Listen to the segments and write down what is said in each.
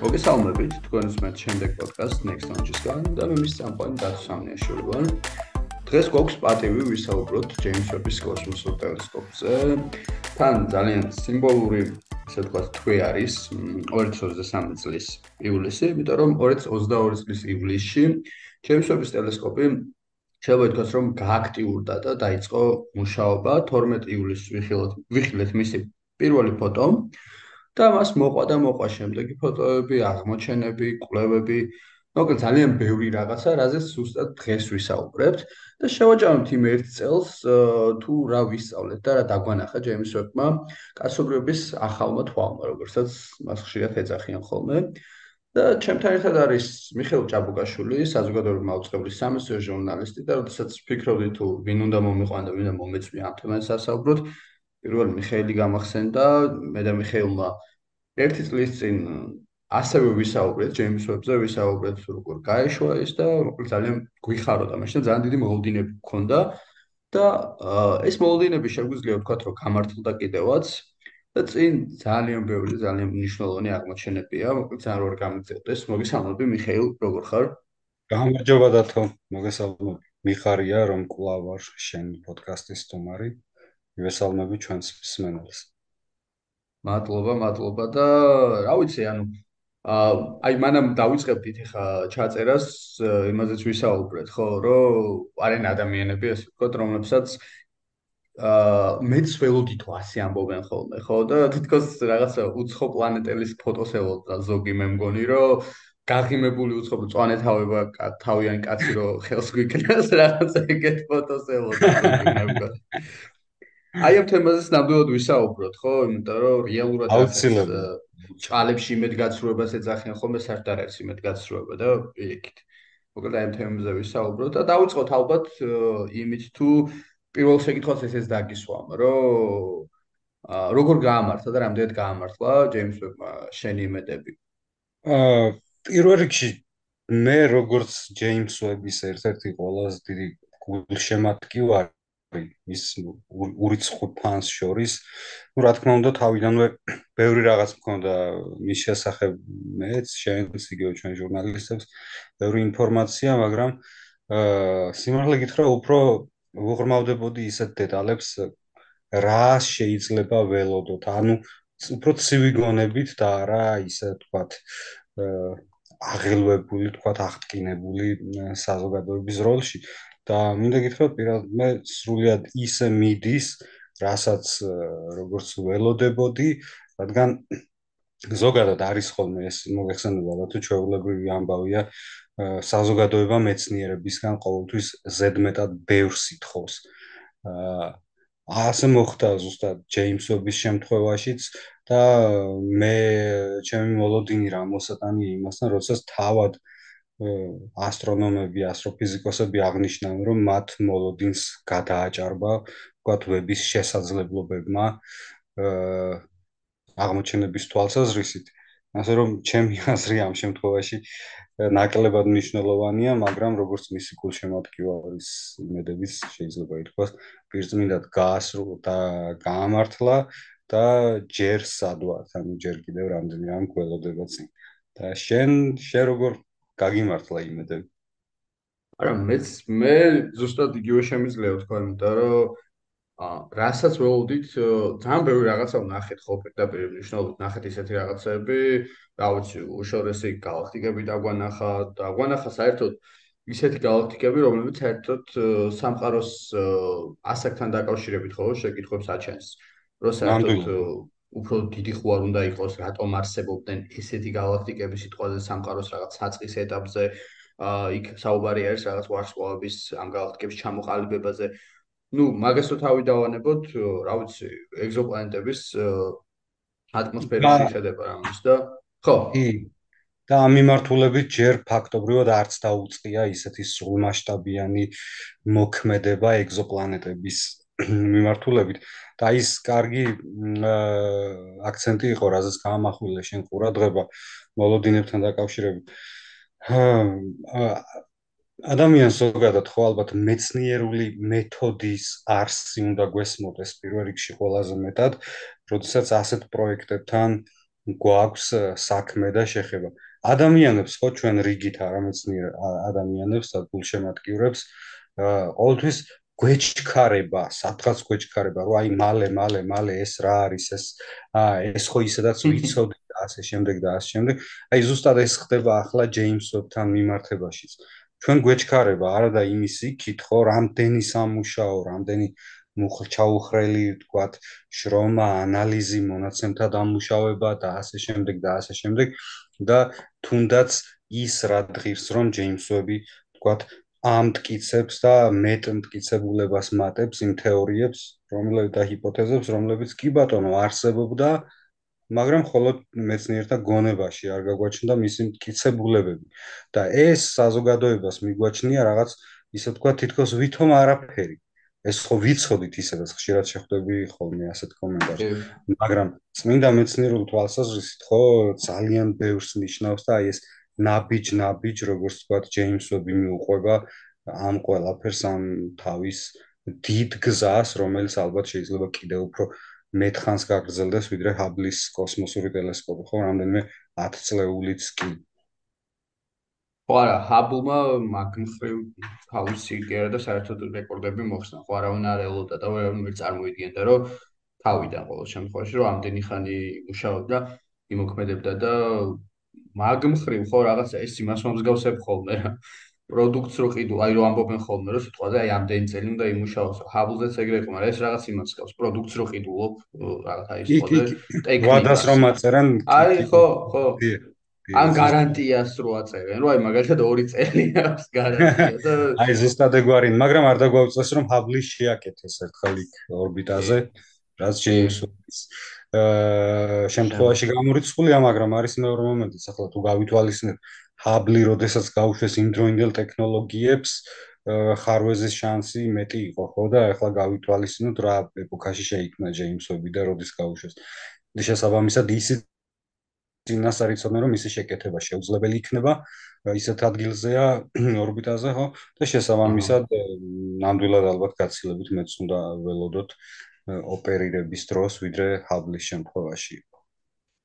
მოგესალმებით თქვენს მე შემდეგ პოდკასტ Next Launch-ისგან და მე მის სამყარო დათოსამნია ვარ. დღეს გვაქვს პატივი ვისაუბროთ ჯეიმს ვების კოსმოსურ ტელესკოპზე. თან ძალიან სიმბოლური, ასე ვთქვათ, თვე არის 2023 წლის ივლისი, იმიტომ რომ 2022 წლის ივლისში ჯეიმს ვების ტელესკოპი შეიძლება ითქვას, რომ გააქტიურდა და დაიწყო მუშაობა 12 ივლისს ვიხილოთ ვიხილეთ მისი პირველი ფოტო. და მას მოყვა და მოყვა შემდეგი ფოტოები, აღმოჩენები, კვლევები, მოკლედ ძალიან ბევრი რაღაცა, რაზეც ზუსტად დღეს ვისაუბრებთ და შევაჭამთ იმ ერთ წელს თუ რა ვისწავლეთ და რა დაგვანახა ჯეიმს ვებმა კაცობრიობის ახალმა თვალმა, როგორცაც მას ხშირად ეძახიან ხოლმე. და ჩემთან ერთად არის მიხეილ ჭაბუკაშვილი, საზოგადოებრივი მაუწყებლის სამეცნიერო ჟურნალისტი და როდესაც ფიქრობდი თუ ვინ უნდა მომიყვან და ვინ უნდა მომეწვია ამ თემას ასაუბროთ, პირველ მიხეილი გამახსენდა, მე და მიხეილმა ერთი წლის წინ ასევე ვისაუბრეთ ჯეიმს ვებზე, ვისაუბრეთ როგორ გაეშვა ის და ძალიან გვიხაროდა, მაშინ ძალიან დიდი მოლოდინები მქონდა და ეს მოლოდინები შეგვიძლია ვთქვათ, რომ გამართლდა კიდევაც და წინ ძალიან ბევრი ძალიან მნიშვნელოვანი აღმოჩენებია, მოკლედ ძალიან როგორ გამიწევდეს. მოგესალმები მიხეილ, როგორ ხარ? გამარჯობა დათო, მოგესალმები. მიხარია რომ კლავ ვარ შენ პოდკასტის სტუმარი. მივესალმები ჩვენს მსმენელს. მადლობა, მადლობა და რა ვიცი, ანუ აი მანამ დავიწყებდით ხა ჩაწერას, იმაზეც ვისაუბრეთ, ხო, რომ არენ ადამიანები, ასე ვთქვათ, რომლებსაც აა მეც ველოდით ასე ამბობენ ხოლმე, ხო, და თითქოს რაღაცა უცხო პლანეტელის ფოტოს ელოდა ზოგი მე მგონი, რომ გაღიმებული უცხო წვანე თავება თავიანი კაცი რო ხელს გვიქნას რაღაცა ეგეთ ფოტოს მგონი. აი ამ თემაზეც ნამდვილად ვისაუბროთ, ხო? იმიტომ რომ რეალურად აუცილებლად ჭალებში იმედგაცრუებას ეძახიან ხოლმე სარტარებს იმედგაცრუება და იქით. მოკლედ აი ამ თემაზე ვისაუბროთ და დავიწყოთ ალბათ იმით თუ პირველ შეკითხვას ესეც დაგისვამ, რომ როგორ გაამართლა და რამდენად გაამართლა ჯეიმს ვებმა შენი იმედები? აა პირველ რიგში მე როგორც ჯეიმს ვების ერთ-ერთი ყველაზე დიდი გულშემატკივარი ის ურიცხო ფანს შორის. ну რა თქმა უნდა თავიდანვე ბევრი რაღაც მქონდა მის შესახებ მეც შენს იგივე ჩვენ ჟურნალისტებს ბევრი ინფორმაცია მაგრამ აა სიმართლე გითხრა უფრო უღრმავდებოდი ისეთ დეტალებს რა შეიძლება ველოდოთ. ანუ უფრო ცივი გონებით და არა ისე თქვათ აღელვებული თქვათ აღტკინებული საზოგადოების როლში და მინდა გითხრათ პირად მე სრულიად ისე მიდის რასაც როგორც ველოდებოდი რადგან ზოგადად არის ხოლმე ეს მოგეხსენება რა თუ ჩვეულებრივი ამბავია საზოგადოება მეცნიერებისგან ყოველთვის ზედმეტად ბევრს ითხოვს აა ასე მოხდა ზუსტად ჯეიმსობის შემთხვევაშიც და მე ჩემი მოლოდინი რა მოსატანი იმასთან როდესაც თავად ასტრონომები, ასტროფიზიკოსები აღნიშნავენ, რომ მათ მოლოდინს გადააჭარბა, ვთქვათ, ვების შესაძლებლობებმა აღმოჩენების თვალსაზრისით. ასე რომ ჩემი აზრი ამ შემთხვევაში ნაკლებად მნიშვნელოვანია, მაგრამ როგორც მისი გულშემატკივარის იმედების შეიძლება ითქვას, პირწმინდად გაასრულა და გაამართლა და ჯერ სადვართ, ანუ ჯერ კიდევ რამდენი რამ გველოდება წინ. და შენ შე როგორ გაგიმართლა იმედები. არა, მეც მე ზუსტად იგივე შემიძლია ვთქვა, იმიტომ რომ აა რასაც ველოდით, ძალიან ბევრი რაღაცა ვნახეთ ხო პირდაპირ მნიშვნელობით ნახეთ ისეთი რაღაცები, რა ვიცი, უშორესი galaktikები დაგვანახა, დაგვანახა საერთოდ ისეთი galaktikები, რომლებიც საერთოდ სამყაროს ასაკთან დაკავშირებით ხო შეკითხვებს აჩენს. რო საერთოდ უფრო დიდი ხო არ უნდა იყოს, რატომ არსებობდნენ ესეთი galaktikები სიტყვაზე სამყაროს რაღაც საწყის ეტაპზე, აა იქ საუბარი არის რაღაც ვარსკვლავების ამ galaktikების ჩამოყალიბებაზე. ну, მაგას თუ თავი დავანებოთ, რა ვიცი, ეგზოპლანეტების ატმოსფეროს შეხედება რამის და ხო. და ამ მიმართულებით ჯერ ფაქტობრივად არც დაუწყია ისეთი სრულმასშტაბიანი მოქმედება ეგზოპლანეტების მიმართულებით. და ის კარგი აქცენტი იყო, რაზეც გამახვილე შენ ყურადღება მოლოდინებთან დაკავშირებით. ადამიანს ზოგადად ხო ალბათ მეცნიერული მეთოდის არსი უნდა გვესმოდეს პირველ რიგში ყველაზე მეტად, როდესაც ასეთ პროექტებთან გვაქვს საქმე და შეხება. ადამიანებს ხო ჩვენ რიგით არამეცნიერ ადამიანებს და გულშემატკივრებს ყოველთვის გვეჩქარება, სადღაც გვეჩქარება, რომ აი მალე, მალე, მალე ეს რა არის ეს აა ეს ხო ისედაც ვიცოდი და ასე შემდეგ და ასე შემდეგ. აი ზუსტად ეს ხდება ახლა ჯეიმს ვებთან მიმართებაშიც. ჩვენ გვეჩქარება არა და იმის იქით ხო, რამდენი სამუშაო, რამდენი მუხლჩაუხრელი, თქვათ, შრომა, ანალიზი, მონაცემთა დამუშავება და ასე შემდეგ და ასე შემდეგ და თუნდაც ის რა დღის რომ ჯეიმს ვები, თქვათ, ამ მткиცებს და მეტ მткиცებულებას მატებს იმ თეორიებს, რომლებიც და ჰიპოთეზებს, რომლებიც კი ბატონო არსებობდა, მაგრამ მხოლოდ მეცნიერთა გონებაში არ გაგვაჩნდა მისი მткиცებულებები. და ეს საზოგადოებას მიგვაჩნია რაღაც ისე თქვა თითქოს ვითომ არაფერი. ეს ხო ვიცოდით ისედაც ხშირად შეხვდები ხოლმე ასეთ კომენტარს. მაგრამ წმინდა მეცნიერულ თვალსაზრისით ხო ძალიან ბევრს ნიშნავს და აი ეს ნაბიჯ ნაბიჯ როგორც თქვა ჯეიმს ვები მიუყვება ამ ყველაფერს ამ თავის დიდ გზას რომელიც ალბათ შეიძლება კიდევ უფრო მეტ ხანს გაგრძელდეს ვიდრე ჰაბლის კოსმოსური ტელესკოპი ხო? რამდენიმე 10 წლეულიც კი. ხო არა ჰაბლმა მაგნხრივ თავისი გერა და საერთოდ რეკორდები მოხსნა. ხო არავინ არ ელოდა და ვერ წარმოიდგენდა რომ თავიდან ყოველ შემთხვევაში რომ ამდენი ხანი მუშაობდა იმოქმედებდა და მაგმხრივ ხო რაღაცა ეს იმას მომსგავსებ ხოლმე რა პროდუქტს რო ყიდო, აი რო ამბობენ ხოლმე, რომ სიტყვაზე აი ამდენი წელი უნდა იმუშაოს. ჰაბლზეც ეგრე იყო, მაგრამ ეს რაღაც იმას გავს, პროდუქტს რო ყიდულობ, რაღაცა ის სიტყვაზე ტექნიკა. ვადას რომ აწერენ. აი ხო, ხო. ან გარანტიას რო აწერენ, რომ აი მაგალითად 2 წელი აქვს გარანტია და აი ზუსტად ეგვარინ, მაგრამ არ დაგვაუწეს რომ ჰაბლი შეაკეთეს ერთხელ იქ ორბიტაზე, რაც აა შემთხვევაში გამორიცხულია, მაგრამ არის მეორე მომენტიც, ახლა თუ გავითვალისწინებ ჰაბლი, როდესაც გაუშვეს იმდროინდელ ტექნოლოგიებს, ხარვეზის შანსი მეტი იყო, ხო და ახლა გავითვალისწინოთ რა ეპოქაში შეიქმნა ჯეიმს ვები და როდის გაუშვეს. და შესაბამისად ისი ძინას არიცოდნენ რომ ისი შეკეთება შეუძლებელი იქნება ისეთ ადგილზეა ორბიტაზე, ხო? და შესაბამისად ნამდვილად ალბათ გაცილებით მეც უნდა ველოდოთ ოპერირების დროს ვიდრე ჰაბლის შემთხვევაში.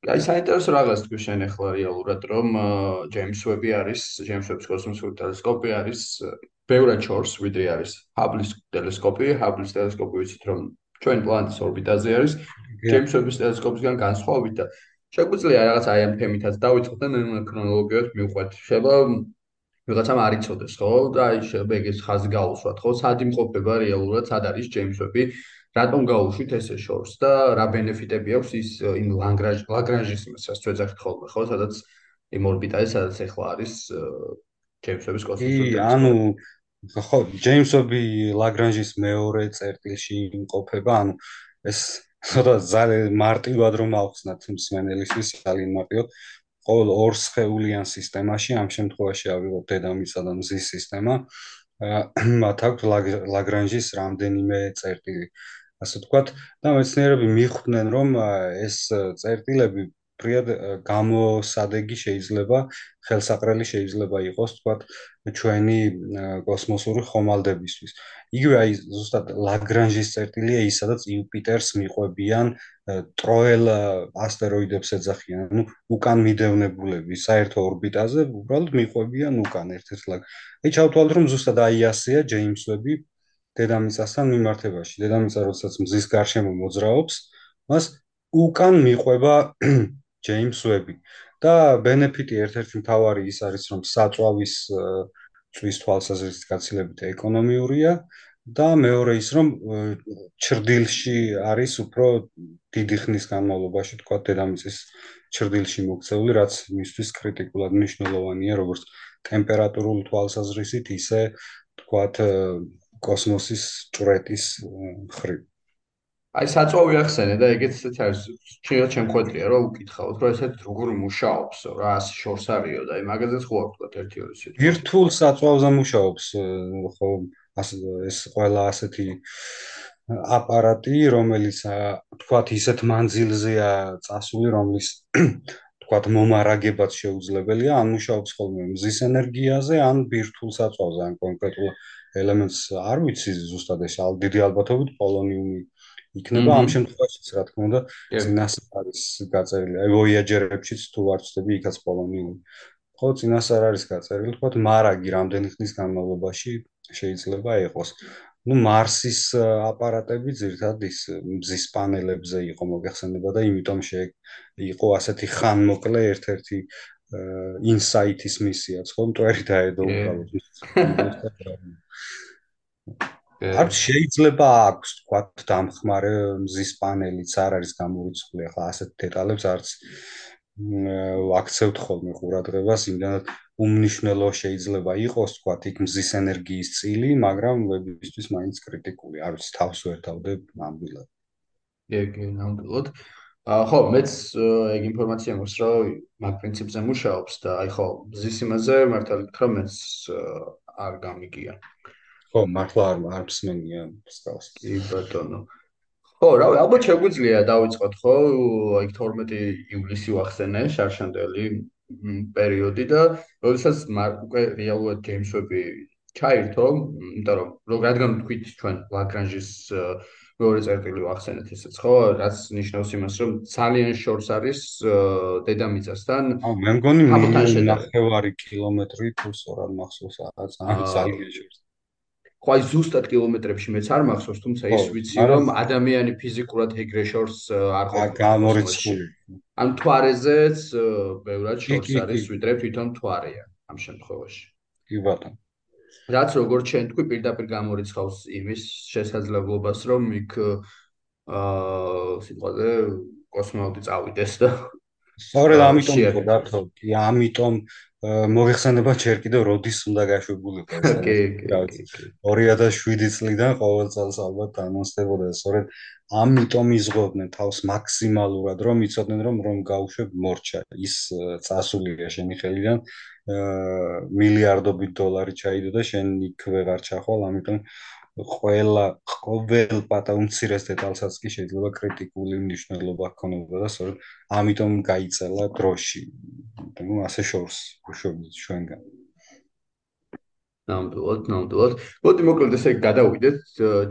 აი საინტერესო რაღაც თქვი შენ ახლა რეალურად რომ ჯეიმს ვები არის ჯეიმს ვების კოსმოსური ტელესკოპი არის ბევრად ჩორს ვიდრე არის ჰაბლის ტელესკოპი ჰაბლის ტელესკოპი ვიცით რომ ჩვენ პლანეტის ორბიტაზე არის ჯეიმს ვების ტელესკოპისგან განსხვავებით და შეგვიძლია რაღაც აი ამ თემითაც დავიწყოთ და ქრონოლოგიად მივყვეთ. შეიძლება ვიღაცამ არ იცოდეს ხო? და აი შეიძლება ეგეც ხაზი გაუსვათ ხო? სად იმყოფება რეალურად სად არის ჯეიმს ვები რატომ გაუშვით ესე შორს და რა ბენეფიტები აქვს ის იმ ლაგრანჟ ლაგრანჟის იმას რაც შეძახით ხოლმე ხო? სადაც იმ ორბიტაზე სადაც ახლა არის ჯეიმსების კოსმოსური კი ანუ ხო ჯეიმსები ლაგრანჟის მეორე წერტილში იმყოფება ანუ ეს ცოტა ძალიან მარტივად რომ ავხსნათ მსმენელისთვის ძალიან მარტივად. ყოველ ორ სხეულიან სისტემაში ამ შემთხვევაში ავიღოთ დედამიწა და მზის სისტემა მათ აქვს ლაგრანჟის რამდენიმე წერტილი ასე ვთქვათ და მეცნიერები მიხვდნენ რომ ეს წერტილები პრიად გამოსადეგი შეიძლება ხელსაყრელი შეიძლება იყოს ვთქვათ ჩვენი კოსმოსური ხომალდებისთვის. იგივე აი ზუსტად ლაგრანჟის წერტილია ის სადაც იუპიტერს მიყვებიან ტროელ ასტეროიდებს ეძახიან ანუ უკან მიდევნებულები საერთო ორბიტაზე უბრალოდ მიყვებიან უკან ერთ-ერთ ლაგ აი ჩავთვალოთ რომ ზუსტად აი ასეა ჯეიმს ვები დედამიწასთან მიმართებაში. დედამიწა როდესაც მზის გარშემო მოძრაობს, მას უკან მიყვება ჯეიმს ვები. და ბენეფიტი ერთ-ერთი მთავარი ის არის, რომ საწვავის წვის თვალსაზრისით გაცილებით ეკონომიურია და მეორე ის, რომ ჩრდილში არის უფრო დიდი ხნის განმავლობაში, თქვა დედამიწის ჩრდილში მოქცეული, რაც მისთვის კრიტიკულად მნიშვნელოვანია, როგორც ტემპერატურული თვალსაზრისით, ისე თქვათ კოსმოსის ჭრეთის ხრი. აი საწვავი ახსენე და ეგეც ისეთ არის. შეიძლება შემოხვედრია რომ უკითხავთ რომ ესეთ როგორ მუშაობს, რა შორს არისო და აი მაგაზეც ხო ვთქვა ერთი ორი სიტყვა. ვირტუალ საწვავზე მუშაობს ხო ეს ყველა ასეთი აპარატი, რომელიც თქვათ ისეთ მანძილზეა წასული, რომლის თქვათ მომარაგებაც შეუძლებელია, ან მუშაობს ხოლმე მზის ენერგიაზე, ან ვირტუალ საწვავზე, ან კონკრეტულად ელემენტს არ ვიცი ზუსტად ეს დიდი ალბათობით პოლონიუმი იქნება ამ შემთხვევაშიც რა თქმა უნდა წინასწარ არის გაწერილი აი ვოიაჯერებშიც თუ არ ვწდები იქაც პოლონიური. ხო წინასწარ არის გაწერილი თქო მარაგი რამდენი ხნის განმავლობაში შეიძლება იყოს. ну მარსის აპარატები ძირთად ის მზის პანელებზე იყო მოგეხსენება და იმიტომ შე იყო ასეთი ხანმოკლე ერთ-ერთი ინსაიტის მისიაც ხო? მტვერი დაედო უკავოდ არ შეიძლება აქვს თქვა დამხმარე მზის პანელიც არ არის გამორიცხული ახლა ასეთ დეტალებს არც აქცევთ ხოლმე ყურადღებას იმდანაც უმნიშვნელო შეიძლება იყოს თქვა იქ მზის ენერგიის წილი მაგრამ ვებისთვის მაინც კრიტიკული არ ვიცი თავს ვერთავდე ნამდვილად. კი კი ნამდვილად ხო მეც ეგ ინფორმაცია მაქვს რომ მაგ პრინციპზე მუშაობს და აი ხო მზის იმაზე მართალი გითხრა მეც არ გამიგია ხო, მართლა არ არ მსმენია სტავს. კი ბატონო. ხო, რავი, ალბათ შეგვიძლია დავიწყოთ, ხო? აი 12 ივლისი ვახსენე, შარშანდელი პერიოდი და როდესაც უკვე რეალურად გეიმსვები ჩაირთო, იმიტომ რომ რო რადგან თქვით ჩვენ ლაგრანჟის მეორე წერტილი ვახსენეთ ესეც, ხო? რაც ნიშნავს იმას, რომ ძალიან შორს არის დედამიწასთან. აუ, მე მგონი მილიონი ნახევარი კილომეტრი თუ სწორად მახსოვს, რაღაც ძალიან შორს. ხო აი ზუსტად კილომეტრებში მეც არ მახსოვს, თუმცა ის ვიცი რომ ადამიანი ფიზიკურად ეგრე შორს არ ყოფილა. გამორიცხული. ან თვარეზეც ბევრად შორს არის ვიდრე თვითონ თვარეა ამ შემთხვევაში. კი ბატონო. რაც როგორც ჩვენ თქვი პირდაპირ გამორიცხავს იმის შესაძლებლობას რომ იქ აა სიტყვაზე კოსმონავტი წავიდეს და სწორედ ამიტომ ხო დათო. კი ამიტომ მოიხსენება ჯერ კიდევ როდის უნდა გაშვებულიყო ეს კი კი 2007 წლიდან ყოველ წელს ალბათ ანონსდებოდა სწორედ ამიტომ იზღობდნენ თავს მაქსიმალურად რომ იცოდნენ რომ რომ გაუშვებ მორჩა ის წასულია შენი ხელიდან მილიარდობით დოლარი ჩაიდო და შენ იქ ვეღარ ჩახვალ ამიტომ ყველა ყოველ პატაუმცირეს დეტალსაც კი შეიძლება კრიტიკული მნიშვნელობა ჰქონოდა და სწორედ ამიტომ გაიწელა დროში. ну ასე შორს უშუალოდ ჩვენგან. ნამდვილად, ნამდვილად. მოდი მოკლედ ესე გადავიდეთ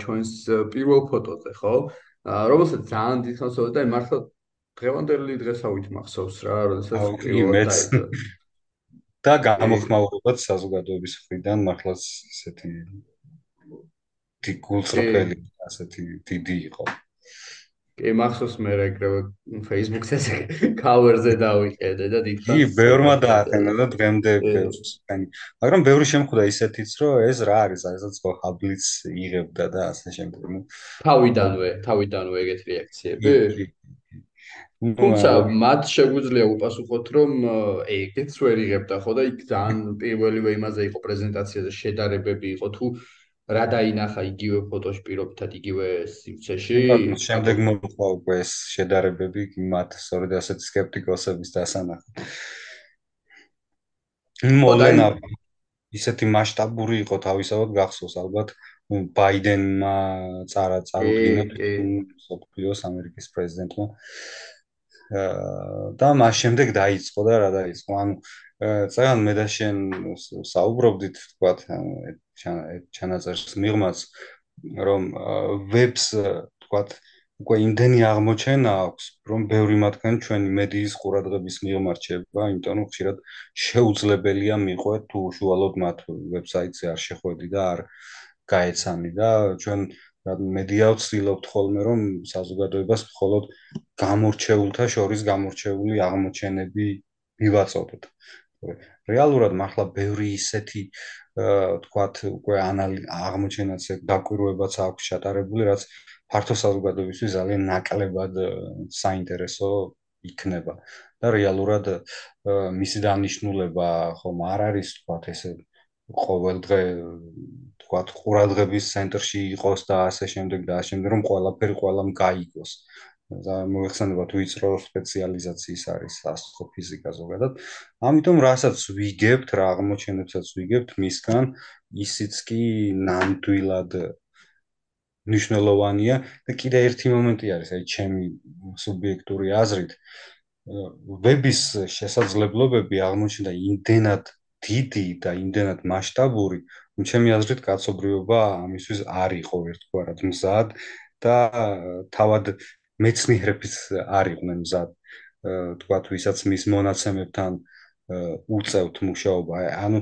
ჩვენს პირველ ფოტოზე, ხო? რომელსაც ძალიან დიდხანს ვედა და მართლა დღევანდელი დღესავით მახსოვს რა, როდესაც პირველად დაიწყო. და გამოხმაურებად საზოგადოების მხრიდან მართლაც ესეთი გულწრფელი ასეთი დიდი იყო. კი, მახსოვს მე ეგრევე Facebook-ზე cover-ზე დავიყედე და დიდხანს. კი, ბევრმა დააყენა და დღემდე ბევრს ხანი. მაგრამ ბევრი შემხვდა ისეთიც, რომ ეს რა არის, ასაც ხო ჰაბლიც იღებდა და ასე შემდეგ. თავიდანვე, თავიდანვე ეგეთ რეაქციები? თუმცა მათ შეგვიძლია უპასუხოთ, რომ ეგეც ვერ იღებდა ხო და იქ ძალიან პირველივე იმაზე იყო პრეზენტაციაზე შედარებები იყო თუ რა დაინახა იგივე ფოტოში პირობითად იგივე სივრცეში. შემდეგ მოყვა უკვე ეს შედარებები მათ სწორედ ასეთ скеპტიკოსების დასანახად. მოდენა ისეთი მასშტაბური იყო თავისავად გახსოვს ალბათ ბაიდენმა წარა წარუდგინა მსოფლიოს ამერიკის პრეზიდენტმა და მას შემდეგ დაიწყო და რა დაიწყო? ანუ ძალიან მე და შენ საუბრობდით თქვათ ჩანაწერს მიღმაც რომ ვებს თქვათ უკვე იმდენი აღმოჩენა აქვს რომ ბევრი მათგანი ჩვენი მედიის ყურადღების მიღმარჩება იმიტომ რომ ხშირად შეუძლებელია მიყვეთ თუ უშუალოდ მათ ვებსაიტზე არ შეხვედი და არ გაეცანი და ჩვენ მედია ვცდილობთ ხოლმე რომ საზოგადოებას მხოლოდ გამორჩეულთა შორის გამორჩეული აღმოჩენები მივაწოდოთ. რეალურად მართლა ბევრი ისეთი თქვათ უკვე აღმოჩენაც დაკვირვებაც აქვს ჩატარებული რაც ფართო საზოგადოებისთვის ძალიან ნაკლებად საინტერესო იქნება. და რეალურად მისი დანიშნულება ხომ არ არის თქვათ ესე ყოველდღე თქვათ ყურადღების ცენტრში იყოს და ასე შემდეგ და ასე შემდეგ რომ ყველაფერი ყველამ გაიგოს და მოიხსენება თუ იწრო სპეციალიზაციის არის ასტროფიზიკა ზოგადად. ამიტომ რასაც ვიგებთ, რა აღმოჩენებსაც ვიგებთ მისგან, ისიც კი ნამდვილად ნიშნულოვანია და კიდე ერთი მომენტი არის, აი ჩემი სუბიექტური აზრით, ვების შესაძლებლობები აღმოჩნდა იმდენად დიდი და იმდენად მასშტაბური, ჩემი აზრით კაცობრიობა ამისთვის არ იყო ერთგვარად მზად და თავად მეცნიერებიც არ იყვნენ მზად. თქვათ ვისაც მის მონაცემებთან უწევთ მუშაობა. ანუ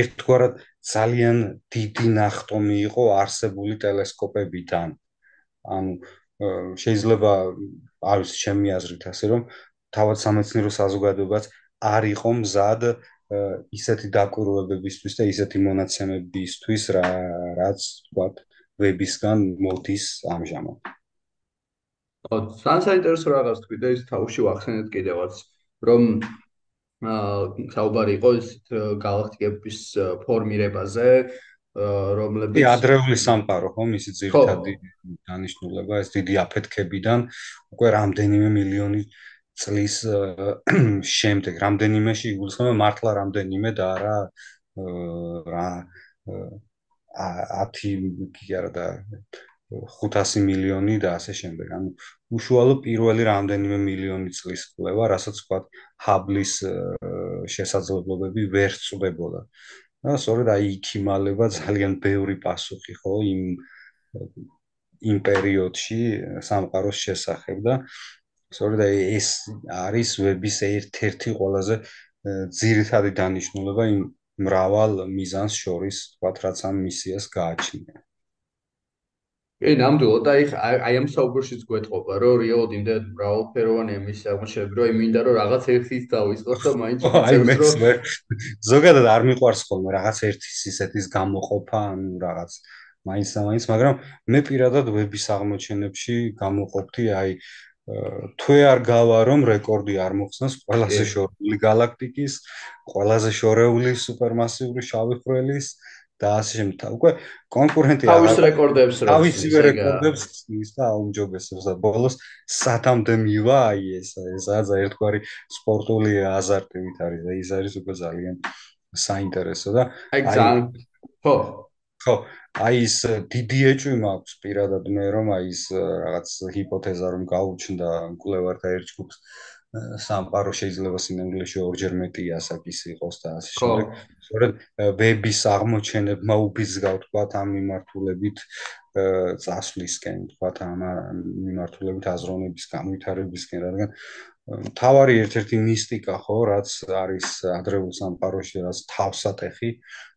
ერთგვარად ძალიან დიდი ნახტომი იყო არსებული ტელესკოპებიდან. ანუ შეიძლება არის ჩემი აზრით ასე რომ თავად სამეცნიერო საზოგადოებაც არ იყო მზად ისეთი დაკვირვებებისთვის და ისეთი მონაცემებისთვის რა რაც თქვათ ვებისგან მოდის ამჟამად ხო, ძალიან საინტერესო რაღაც თქვი და ის თავში ვახსენეთ კიდევაც, რომ აა საუბარი იყო ის galaktikების ფორმირებაზე, რომლებიც კი, ადრეული სამყარო, ხო, მისი ძირითადი დანიშნულება ეს დიდი აფეთქებიდან უკვე რამდენიმე მილიონი წლის შემდეგ, რამდენიმეში იგულისხმება მართლა რამდენიმე და არა რა 10 კი არა და 500 მილიონი და ასე შემდეგ. ანუ უშუალო პირველი რამდენიმე მილიონი წლის კვლევა, რასაც ვთქვათ, ჰაბლის შესაძლებლობები ვერ წვდებოდა. და სწორედ აი იქ იმალება ძალიან ბევრი პასუხი ხო იმ იმ პერიოდში სამყაროს შესახებ და სწორედ ეს არის ვების ერთ-ერთი ყველაზე ძირითადი დანიშნულება იმ მრავალ მიზანს შორის, ვთქვათ, რაც ამ მისიას გააჩნია. კი, ნამდვილად და აი აი ამ საუბრშიც გვეთყობა, რომ რეალოდ იმდენ მრავალფეროვანი ემისია აღმოჩნდა, რომ აი მინდა რომ რაღაც ერთის დავისყოს და მაინც ვიცეს რომ ზოგადად არ მიყვარს ხოლმე რაღაც ერთის ისეთის გამოყოფა, ანუ რაღაც მაინც და მაინც, მაგრამ მე პირადად ვების აღმოჩენებში გამოყოფთი აი თვე არ გავა რომ რეკორდი არ მოხსნას ყველაზე შორეული galaktikis, ყველაზე შორეული supermassivური შავი ხვრელის და ასე შემდეგ. უკვე კონკურენტი აღარ თავის რეკორდებს რა თავისივე რეკორდებს ის და აუმჯობესებს და ბოლოს სათამდე მივა აი ეს ესაა ერთგვარი სპორტული აზარტივით არის და ის არის უკვე ძალიან საინტერესო და აი ძალიან ხო ხო აი ეს დიდი ეჭვი მაქვს პირადად მე რომ აი ეს რაღაც ჰიპოთეზა რომ გაუჩნდა მკვლევართა ერთ ჯგუფს სამყარო შეიძლება სინანგლეში ორჯერ მეტი ასაკის იყოს და ასე შემდეგ. სწორედ ვების აღმოჩენებმა უბიძგავ თქვა ამ მიმართულებით წასვლისკენ, თქვა ამ მიმართულებით აზროვნების განვითარებისკენ, რადგან თავარი ერთ-ერთი მისტიკა ხო, რაც არის ადრეულ სამყაროში, რაც თავსატეხი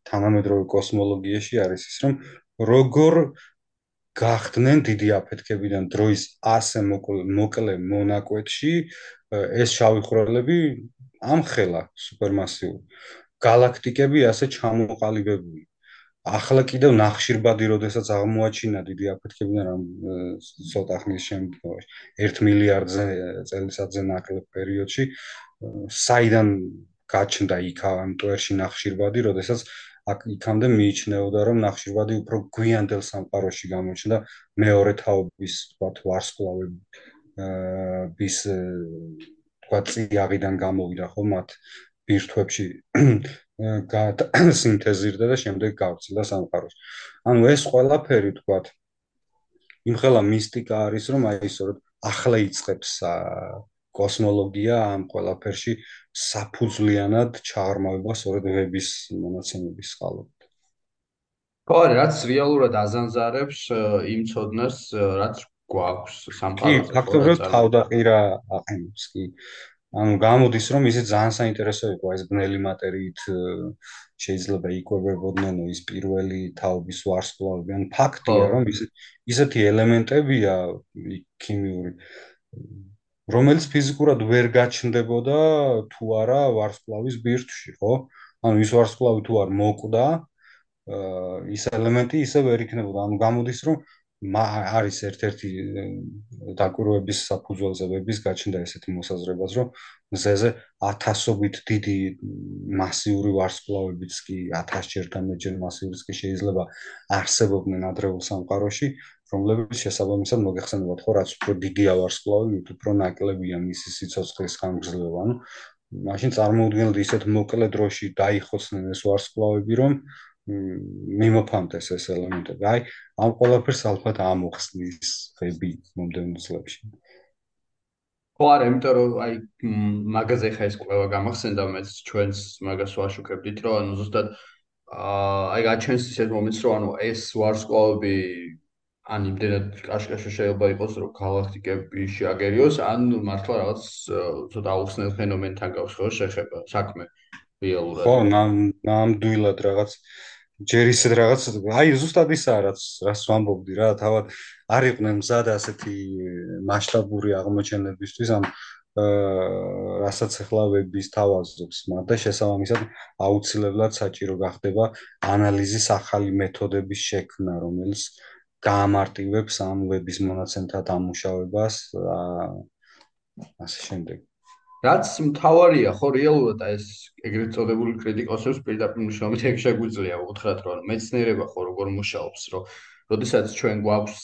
თანამედროვე კოსმოლოგიაში არის ის, რომ როგორ გახდნენ დიდი აფეთქებიდან დროის ასე მოკლე მონაკვეთში ეს შავი ხვრელები ამხელა სუპერმასიური galaktikები ასე ჩამოყალიბებული ახლა კიდევ ნახშირბადი როდესაც აღმოაჩინა დიდი აფეთქებიდან ამ ცოტა ხნის შემდგომში 1 მილიარდზე წელიწადზე ნაკლებ პერიოდში საიდან გაჩნდა იქ ამ ტვერში ნახშირბადი როდესაც აქ იქამდე მიიჩნეოდა რომ ნახშირბადი უფრო გვიანდელ სამყაროში გამოჩნდა მეორე თაობის თქვა ვარსკვლავები ვის თქვა ციაღიდან გამოვიდა ხო მათ ბირთვებში სინთეზირდა და შემდეგ გავრცელდა სამყაროს. ანუ ეს ყველაფერი თქვა იმხელა მისტიკა არის რომ აი სწორედ ახლა იწყებს კოსმოლოგია ამ ყველაფერში საფუძვლიანად ჩაღრმავება სწორედ ვების მონაცემების წყალობით. ხო, რაც რეალურად აზანზარებს იმ ცოდნას, რაც გვაქვს სამყაროზე. კი, ფაქტობრივად თავდაყირა აყენებს კი. ანუ გამოდის რომ ისე ძალიან საინტერესო იყო ეს ბნელი მატერიით შეიძლება იკვებებოდნენ ის პირველი თაობის ვარსკვლავები. ან ფაქტია რომ ის ისეთი ელემენტებია ქიმიური რომელიც ფიზიკურად ვერ გაჩნდებოდა თუ არა ვარსკვლავის ბირთვში, ხო? ანუ ის ვარსკვლავი თუ არ მოკვდა, ის ელემენტი ისე ვერ იქნებოდა. ანუ გამოდის რომ არის ერთ-ერთი დაკვირვების საფუძველზე ვების გაჩნდა ესეთი მოსაზრებაც, რომ მზეზე ათასობით დიდი მასიური ვარსკვლავებიც კი 1000 ჯერთან მეტჯერ მასიურიც კი შეიძლება არსებობდნენ ადრეულ სამყაროში, რომლებიც შესაბამისად მოგეხსენებათ, ხო, რაც უფრო დიდია ვარსკვლავი, უფრო ნაკლებია მისი სიცოცხლის ხანგრძლივობა, ანუ მაშინ წარმოუდგენლად ისეთ მოკლე დროში დაიხოცნენ ეს ვარსკვლავები, რომ მიმოფანტეს ეს ელემენტები. აი, ამ ყველაფერს ალბათ ამოხსნის ხები მომდევნო წლებში. ხო არა, იმიტომ რომ აი მაგაზე ხა ეს ყველა გამახსენდა მეც ჩვენს მაგას ვაშუქებდით, რომ ანუ ზუსტად აი გაჩენს ისეთ მომენტს, რომ ანუ ეს ვარსკვლავები ან იმდენად კაშკაშა შეიძლება იყოს, რომ galaktikები შეაგერიოს, ან მართლა რაღაც ცოტა აუხსნელ ფენომენთან გავს ხო შეხება საქმე რეალურად. ხო, ნამდვილად რაღაც ჯერ ისეთ რაღაც, აი ზუსტად ისაა რაც რას ვამბობდი რა, თავად არ იყვნენ მზად ასეთი მასშტაბური აღმოჩენებისთვის, ამ რასაც ახლა ვების თავაზობს, მაგრამ შესაბამისად აუცილებლად საჭირო გახდება ანალიზის ახალი მეთოდების შექმნა, რომელიც გაამარტივებს ამ ვების მონაცემთა დამუშავებას ასე შემდეგ. რაც მთავარია ხო რეალურად ეს ეგრეთ წოდებული კრიტიკოსებს პირდაპირ მნიშვნელობით ეგ შეგვიძლია უთხრათ რომ მეცნიერება ხო როგორ მუშაობს რომ როდესაც ჩვენ გვაქვს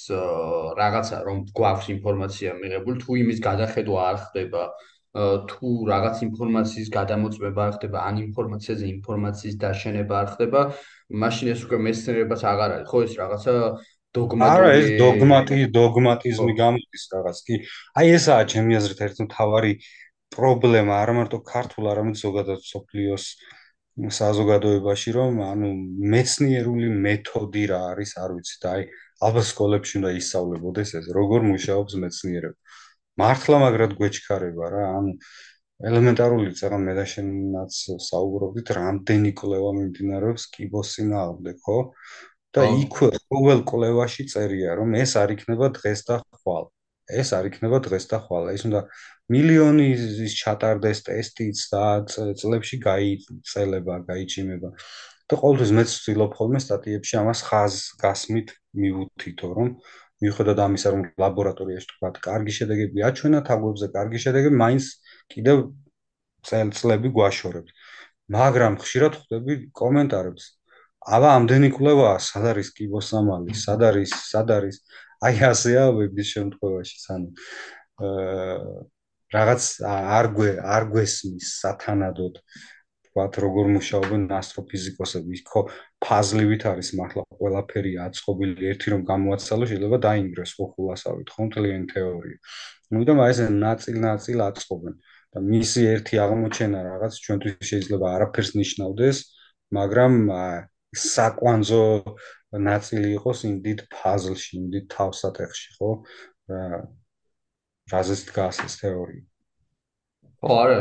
რაღაცა რომ გვაქვს ინფორმაცია მიღებული თუ იმის გადახედვა არ ხდება თუ რაღაც ინფორმაციის გადამოწმება არ ხდება ან ინფორმაციაზე ინფორმაციის დაშენება არ ხდება მაშინ ეს უკვე მეცნიერებას აღარ არის. ხო ეს რაღაცა დოგმატი არა ეს დოგმატი დოგმატიზმი გამოდის რაღაც. კი აი ესაა ჩემი აზრით ერთი მთავარი პრობლემა არა მარტო ქართულ არამედ ზოგადად სოფლიოს საზოგადოებაში რომ ანუ მეცნიერული მეთოდი რა არის არ ვიცი და აი ალბათ სკოლებში უნდა ისწავლებოდეს ეს როგორ მუშაობს მეცნიერება მართლა მაგრად გვეჩქარება რა ანუ ელემენტარული წაღან მე და შენაც საუბრობდით რამდენი კვლევა მიმდინარეობს კიბოსინააღმდეგ ხო? და იქ ყოველ კვლევაში წერია რომ ეს არ იქნება დღეს და ხვალ ეს არ იქნება დღეს და ხვალ. ის უნდა მილიონი ის ჩატარდეს ტესტიც და წლებში გაიწელება გაიჭიმება და ყოველთვის მეც ვცდილობ ხოლმე სტატიებში ამას ხაზ გასმით მივუთითო რომ მიუხედავად ამისა რომ ლაბორატორიაში თქვა კარგი შედეგები აჩვენა თაგვებზე კარგი შედეგები მაინც კიდევ წელწლები გვაშორებთ. მაგრამ ხშირად ხვდები კომენტარებს. აბა ამდენი კვლევაა, სად არის კიბოსამალი, სად არის, სად არის? აი ასეა ვების შემთხვევაში, ანუ აა რაღაც არ გვე არ გვესმის სათანადოდ ვთქვათ, როგორ მუშაობენ ასტროფიზიკოსები, ხო, ფაზლივით არის მართლა ყველაფერი აწყობილი, ერთი რომ გამოაცალო შეიძლება დაინგრეს ხო ხულასავით, ხო, მთლიანი თეორია. ნუ და მაინც ნაწილ-ნაწილ აწყობენ და მისი ერთი აღმოჩენა რაღაც ჩვენთვის შეიძლება არაფერს ნიშნავდეს, მაგრამ საკვანძო ნაწილი იყოს იმ დიდ ფაზლში, იმ დიდ თავსატეხში, ხო? რა რაზეც დგას ეს თეორია? ხო, არა,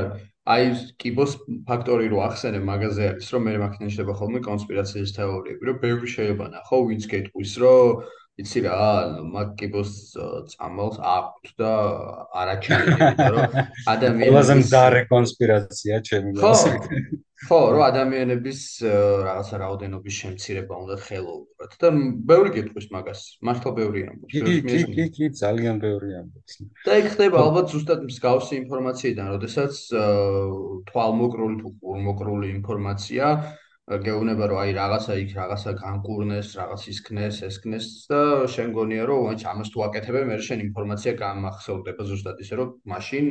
აი კიბოს ფაქტორი რო ახსენე მაგაზე არის, რომ მე მაგნიშნება ხოლმე კონსპირაციის თეორიები, რომ ბევრი შეიძლება ნახო, ვინც გეტყვის, რომ იცი რა, მაგ კიბოს წამალს აქვთ და არაჩაიდი, იმიტომ რომ ადამიანები ყველაზე მძარე კონსპირაცია ჩემი გასაგები. ხო, რომ ადამიანების რაღაცა რაოდენობის შემცირება უნდა ხელოვნურად და ბევრი გეტყვის მაგას, მართლა ბევრი ამბობს. კი, კი, კი, კი, ძალიან ბევრი ამბობს. და იქ ხდება ალბათ ზუსტად მსგავსი ინფორმაციიდან, როდესაც თვალმოკრული თუ ყურმოკრული ინფორმაცია გეუბნება რომ აი რაღაცა იქ რაღაცა განკურნეს, რაღაც ისქნეს, ესქნეს და შენ გონია რომ აი ამას თუ აკეთებენ, მე შენ ინფორმაცია გამახსოვდება ზუსტად ისე რომ მაშინ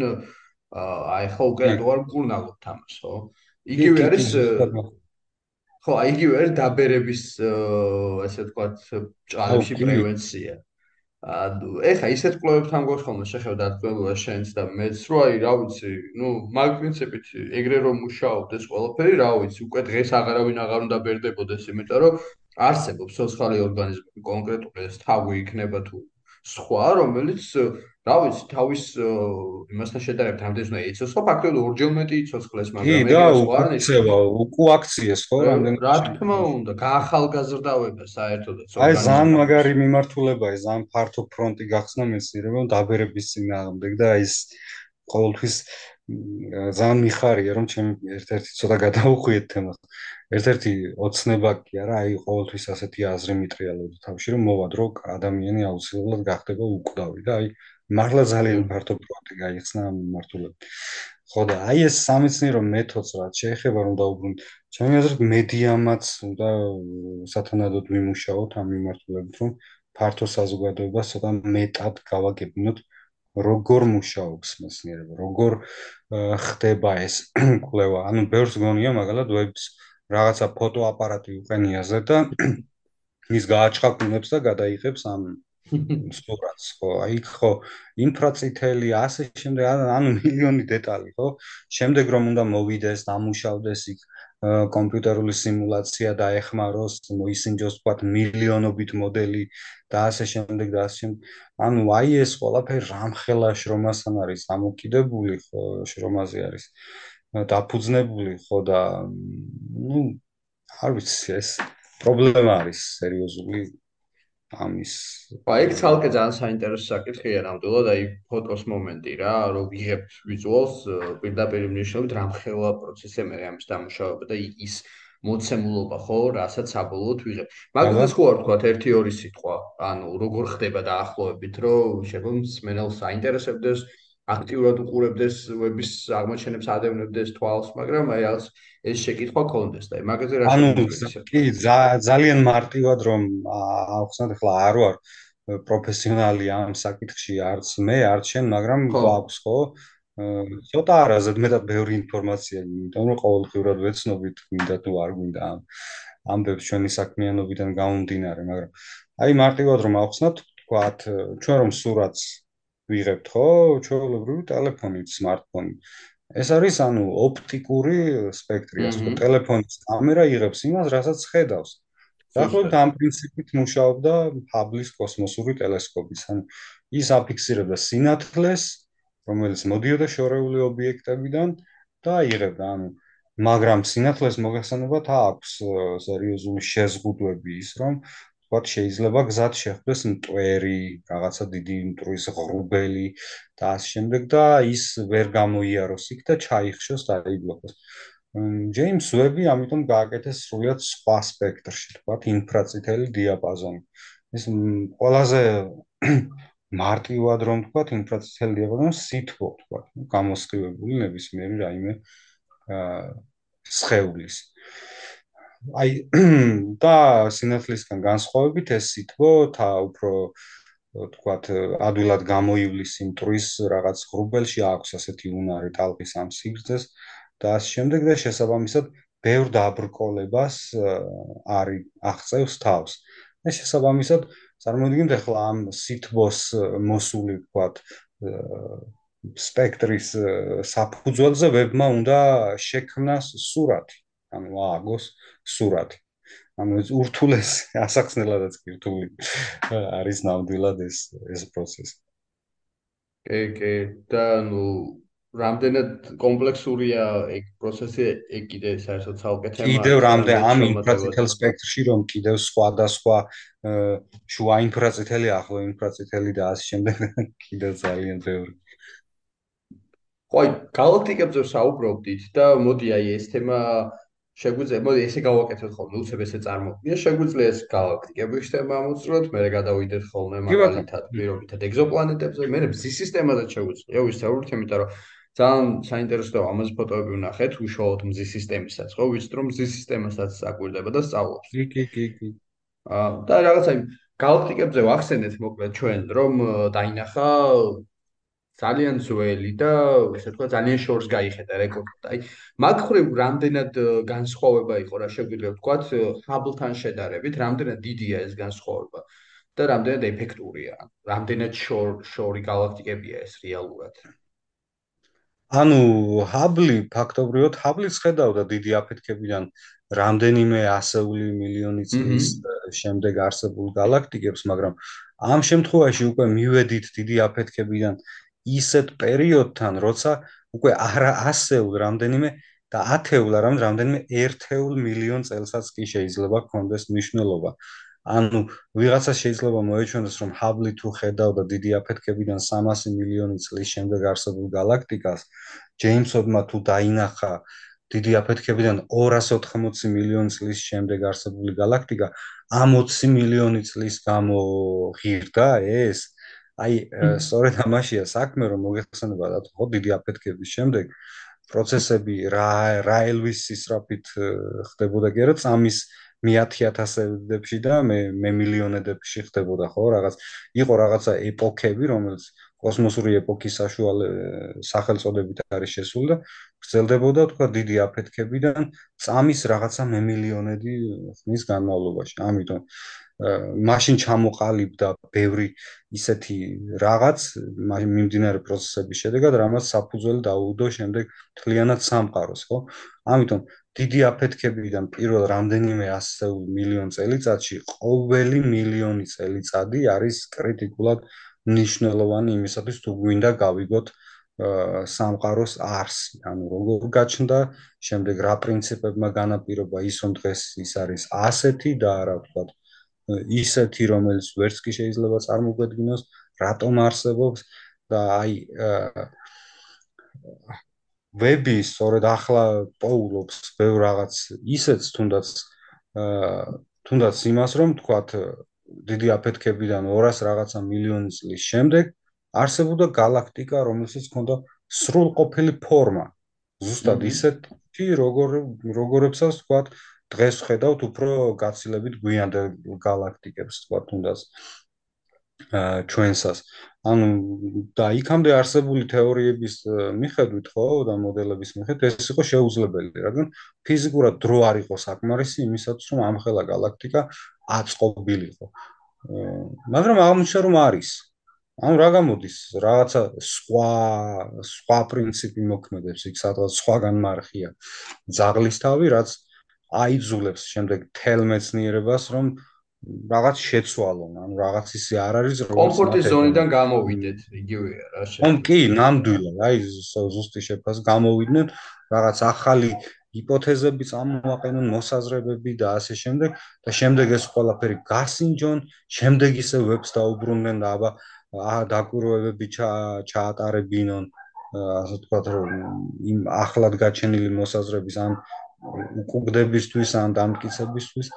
აი ხო უკვე თუ არ მკურნალობთ ამას, ხო? იგივე არის ხო, აი იგივე არის დაბერების ესე ვთქვათ ჭალებში პრევენცია. ეხა ისეთ კლუბებთან გოხალმე შეხედა დათბობა შენს და მეც რო აი რა ვიცი, ნუ მაგ პრინციპით ეგრე რომ მუშაობდეს ყველაფერი, რა ვიცი, უკვე დღეს აღარავინ აღარ უნდა ბერდებოდეს, იმიტომ რომ არსებობს სოციალური ორგანიზმები კონკრეტული ეს თავი იქნება თუ სხვა, რომელიც რა ვიცი, თავის იმასთან შედარებით ამდენს უნდა იცოს, ხო, ფაქტობრივად ორჯერ მეტი იცოცხლეს, მაგრამ ეგ სხვა არ ნიშნავს. კი, და უკუ აქციეს, ხო, რამდენი რა თქმა უნდა, გაახალგაზრდავება საერთოდაც. აი, ზან მაგარი მიმართულებაა, ზან ფართო ფრონტი გახსნა მეცნიერებამ დაბერების წინააღმდეგ და ეს ყოველთვის ზან მიხარია, რომ ჩემ ერთ-ერთი ცოტა გადაუხვიეთ თემას. ერთ-ერთი ოცნება კი არა, აი ყოველთვის ასეთი აზრი მიტრიალობდა თავში, რომ მოვა დრო ადამიანი აუცილებლად გახდება უკვდავი და აი მართლა ძალიან ფართო პროექტი გაიხსნა მიმართულებით. ხო და აი ეს სამეცნიერო მეთოდს რაც შეეხება რომ დაუბრუნდეთ, ჩემი აზრით მედიამაც უნდა სათანადოდ მიმუშაოთ ამ მიმართულებით, რომ ფართო საზოგადოებას ცოტა მეტად გავაგებინოთ როგორ მუშაობს მეცნიერება, როგორ ხდება ეს კვლევა. ანუ ბევრს გონია მაგალითად ვებს რაღაცა ფოტოაპარატი უყენიაზე და ის გააჩხაკუნებს და გადაიღებს ამ სურათს ხო? აი ხო ინფრაწითელი ასე შემდეგ ანუ მილიონი დეტალი ხო? შემდეგ რომ უნდა მოვიდეს დამუშავდეს იქ კომპიუტერული სიმულაცია დაეხმაროს, მოისინჯოს თქვა მილიონობით მოდელი და ასე შემდეგ და ასე ანუ აი ეს ყველაფერი რამხელა შრომასთან არის ამოკიდებული, ხო, შრომაზე არის დაფუძნებული, ხო? და ну, არ ვიცი, ეს პრობლემა არის სერიოზული ამის აი ცალკე ძალიან საინტერესო საკითხია ნამდვილად აი ფოტოს მომენტი რა რომ ვიღებ ვიზუალს პირდაპირ მნიშვნელობით რამხელა პროცესია მე ამის დამუშავება და ის მოცემულობა ხო რასაც საბოლოოდ ვიღებ. მაგას ხო არ თქვა 1-2 სიტყვა ანუ როგორ ხდება დაახლოებით რომ შეგვიძლია მსმენელს საინტერესებდეს აქტიურად უყურებდეს ვების აღმოჩენებს ადევნებდეს თვალს, მაგრამ აი ეს ეს შეკითხვა კონდეს და მაგაზე რა შეგვიძლია კი ძალიან მარტივად რომ ახსნათ ახლა არ ვარ პროფესიონალი ამ საკითხში არც მე არც შენ, მაგრამ გვაქვს ხო? ცოტა არაზე მეტად ბევრი ინფორმაცია, იმიტომ რომ ყოველდღურად ვეცნობით, მინდა თუ არ გვინდა ამ ამბებს ჩვენი საქმიანობიდან გამომდინარე, მაგრამ აი მარტივად რომ ახსნათ, თქვათ ჩვენ რომ სურათს ვიღებთ ხო ჩვეულებრივი ტელეფონით, smartphone. ეს არის ანუ ოპტიკური სპექტრი, ასე რომ ტელეფონის კამერა იღებს იმას, რასაც ხედავს. დაახლოებით ამ პრინციპით მუშაობდა ჰაბლის კოსმოსური ტელესკოპიც. ანუ ის აფიქსირებდა სინათლეს, რომელიც მოდიოდა შორეული ობიექტებიდან და იღებდა, ანუ მაგრამ სინათლეს მოგახსენებათ აქვს სერიოზული შეზღუდვები ის, რომ ვთქვათ, შეიძლება გზად შეხვდეს მტვერი, რაღაცა დიდი მტვრის ღრუბელი და ამ შემდეგ და ის ვერ გამოიაროს იქ და ჩაიხშოს და აიბლოკოს. ჯეიმს ვები ამიტომ გააკეთეს სრულიად სხვა სპექტრში, ვთქვათ, ინფრაწითელი დიაპაზონი. ეს ყველაზე მარტივად რომ ვთქვათ, ინფრაწითელი დიაპაზონი სითბო, ვთქვათ, გამოსხივებული ნებისმიერი რაიმე აა სხეულის. აი და სინათლისგან განსხვავებით ეს სითბო თა უფრო თქვათ ადვილად გამოივლის იმ ტრის რაღაც ღრუბელში აქვს ასეთი უნარი ტალღის ამ სიგრძეს და ამ შემდეგ და შესაბამისად ბევრ დაბრკოლებას არის აღწევს თავს. და შესაბამისად წარმოიდგინეთ ახლა ამ სითბოს მოსული თქვათ სპექტრის საფუძველზე ვებმა უნდა შექმნას სურათი. ანუ ააგოს სურათი. ანუ ეს ურთულეს ასახსნელადაც კი რთული არის ნამდვილად ეს ეს პროცესი. კი, კი, და ნუ რამდენად კომპლექსურია ეგ პროცესი, ეგ კიდე საერთოდ ცალკე თემაა. კიდევ რამდენ ამ ინფრაწითელ სპექტრში რომ კიდევ სხვადასხვა შუა ინფრაწითელი, ახლო ინფრაწითელი და ასე შემდეგ კიდევ ძალიან ბევრი. ხო, გალაქტიკებზე საუბრობდით და მოდი აი ეს თემა შეგვიძლია მოდი ესე გავაკეთოთ ხოლმე უცებ ესე წარმოვიდგინე შეგვიძლია ეს გალაქტიკები ხდება ამოწროთ მე გადავიდეთ ხოლმე მაგალითად პირობითად ეგზოპლანეტებზე მე მზის სისტემაზეც შეგვიძლია ვისაუბროთ იმიტომ რომ ძალიან საინტერესოა ამაზე ფოტოები ვნახეთ უშუალოდ მზის სისტემისაც ხო ვიცით რომ მზის სისტემასაც აკვირდება და სწავლობს. კი კი კი კი. აა და რაღაცა იმ გალაქტიკებზე ვახსენეთ მოკლედ ჩვენ რომ დაინახა ძალიან ძველი და ესე თქვა ძალიან შორს გაიხედა რეკორდი. აი, მაგხრივ რამდენად განსხვავება იყო რა შეგვიძლია ვთქვა ჰაბლთან შედარებით, რამდენად დიდია ეს განსხვავება და რამდენად ეფექტურია. რამდენად შორი გალაქტიკებია ეს რეალურად. ანუ ჰაბლი ფაქტობრივად ჰაბლიც ხედავდა დიდი აფეთქებიდან რამდენიმე ასეული მილიონი წლის შემდეგ არსებულ გალაქტიკებს, მაგრამ ამ შემთხვევაში უკვე მივედით დიდი აფეთქებიდან ისეთ პერიოდთან, როცა უკვე არა ასეულ რამდენიმე და ათეულ არამედ რამდენიმე ერთეულ მილიონ წელსაც კი შეიძლება ჰქონდეს მნიშვნელობა. ანუ ვიღაცა შეიძლება მოეჩვენოს, რომ ჰაბლი თუ ხედავდა დიდი აფეთქებიდან 300 მილიონი წლის შემდეგ არსებულ galaktikas, ჯეიმსობმა თუ დაინახა დიდი აფეთქებიდან 280 მილიონი წლის შემდეგ არსებული galaktika 20 მილიონი წლის გამო ღირდა ეს, აი სწორედ ამაშია საქმე რომ მოგეხსენებათ ხო დიდი აფეთქების შემდეგ პროცესები რა რა ელვის ისრაფით ხდებოდა არა წამის მეათიათასებში და მე მე მილიონედებში ხდებოდა ხო რაღაც იყო რაღაცა ეპოქები რომელიც კოსმოსური ეპოქის საშუალე სახელწოდებით არის შესული და გრძელდებოდა თქვა დიდი აფეთქებიდან წამის რაღაცა მე მილიონედი ხნის განმავლობაში. ამიტომ მაშინ ჩამოყალიბდა ბევრი ისეთი რაღაც მიმდინარე პროცესების შედეგად, რამაც საფუძველი დაუდო შემდეგ თლიანად სამყაროს, ხო? ამიტომ დიდი აფეთქებიდან პირველ რამდენიმე ასეულ მილიონ წელიწადში ყოველი მილიონი წელიწადი არის კრიტიკულად ნიშნულოვანი იმისათვის თუ გვინდა გავიგოთ სამყაროს არსი, ანუ როგორ გაჩნდა, შემდეგ რა პრინციპებმა განაპირობა ის რომ დღეს ის არის ასეთი და რა ვთქვათ, ისეთი, რომელიც ვერც კი შეიძლება წარმოგვედგინოს, რატომ არსებობს და აი ვები სწორედ ახლა პოულობს ბევრ რაღაც ისეთს თუნდაც თუნდაც იმას რომ ვთქვათ დიდი აფეთქებიდან 200 რაღაცა მილიონი წლის შემდეგ არსებობდა galaktika, რომელსაც ჰქონდა სრულყოფილი ფორმა. ზუსტად ისეთი, როგორ როგორებსაც თქვა დღეს ხედავთ უფრო გაცილებით გვიანდელ galaktikებს, თქვა თუნდაც ჩვენსას. ანუ და იქამდე არსებული თეორიების მიხედვით ხო და მოდელების მიხედვით ეს იყო შეუძლებელი, რადგან ფიზიკურად დრო არ იყო საკმარისი იმისათვის, რომ ამხელა galaktika აწყობილიყო. მაგრამ აღმოჩნდა რომ არის. ანუ რა გამოდის რაღაცა სხვა სხვა პრინციპი მოქმედებს იქ სადღაც სხვაგან მარხია ზაღლის თავი რაც აიძულებს შემდეგ თელ მეცნიერებას რომ რაღაც შეცვალონ ანუ რაღაც ისე არ არის რომ კომფორტის ზონიდან გამოვიდეთ იგივეა რა შეიძლება. ანუ კი ნამდვილად აი ზუსტი შეფას გამოვიდნენ რაღაც ახალი ჰიპოთეზები წამოაყენონ მოსაზრებები და ასე შემდეგ და შემდეგ ეს ყველაფერი გასინჯონ შემდეგ ისე ვებს დაუბრუნდნენ და აბა დაკვირვებები ჩაატარებინონ ასე ვთქვათ რომ იმ ახლად გაჩენილი მოსაზრების ან უკუგდებისთვის ან დამტკიცებისთვის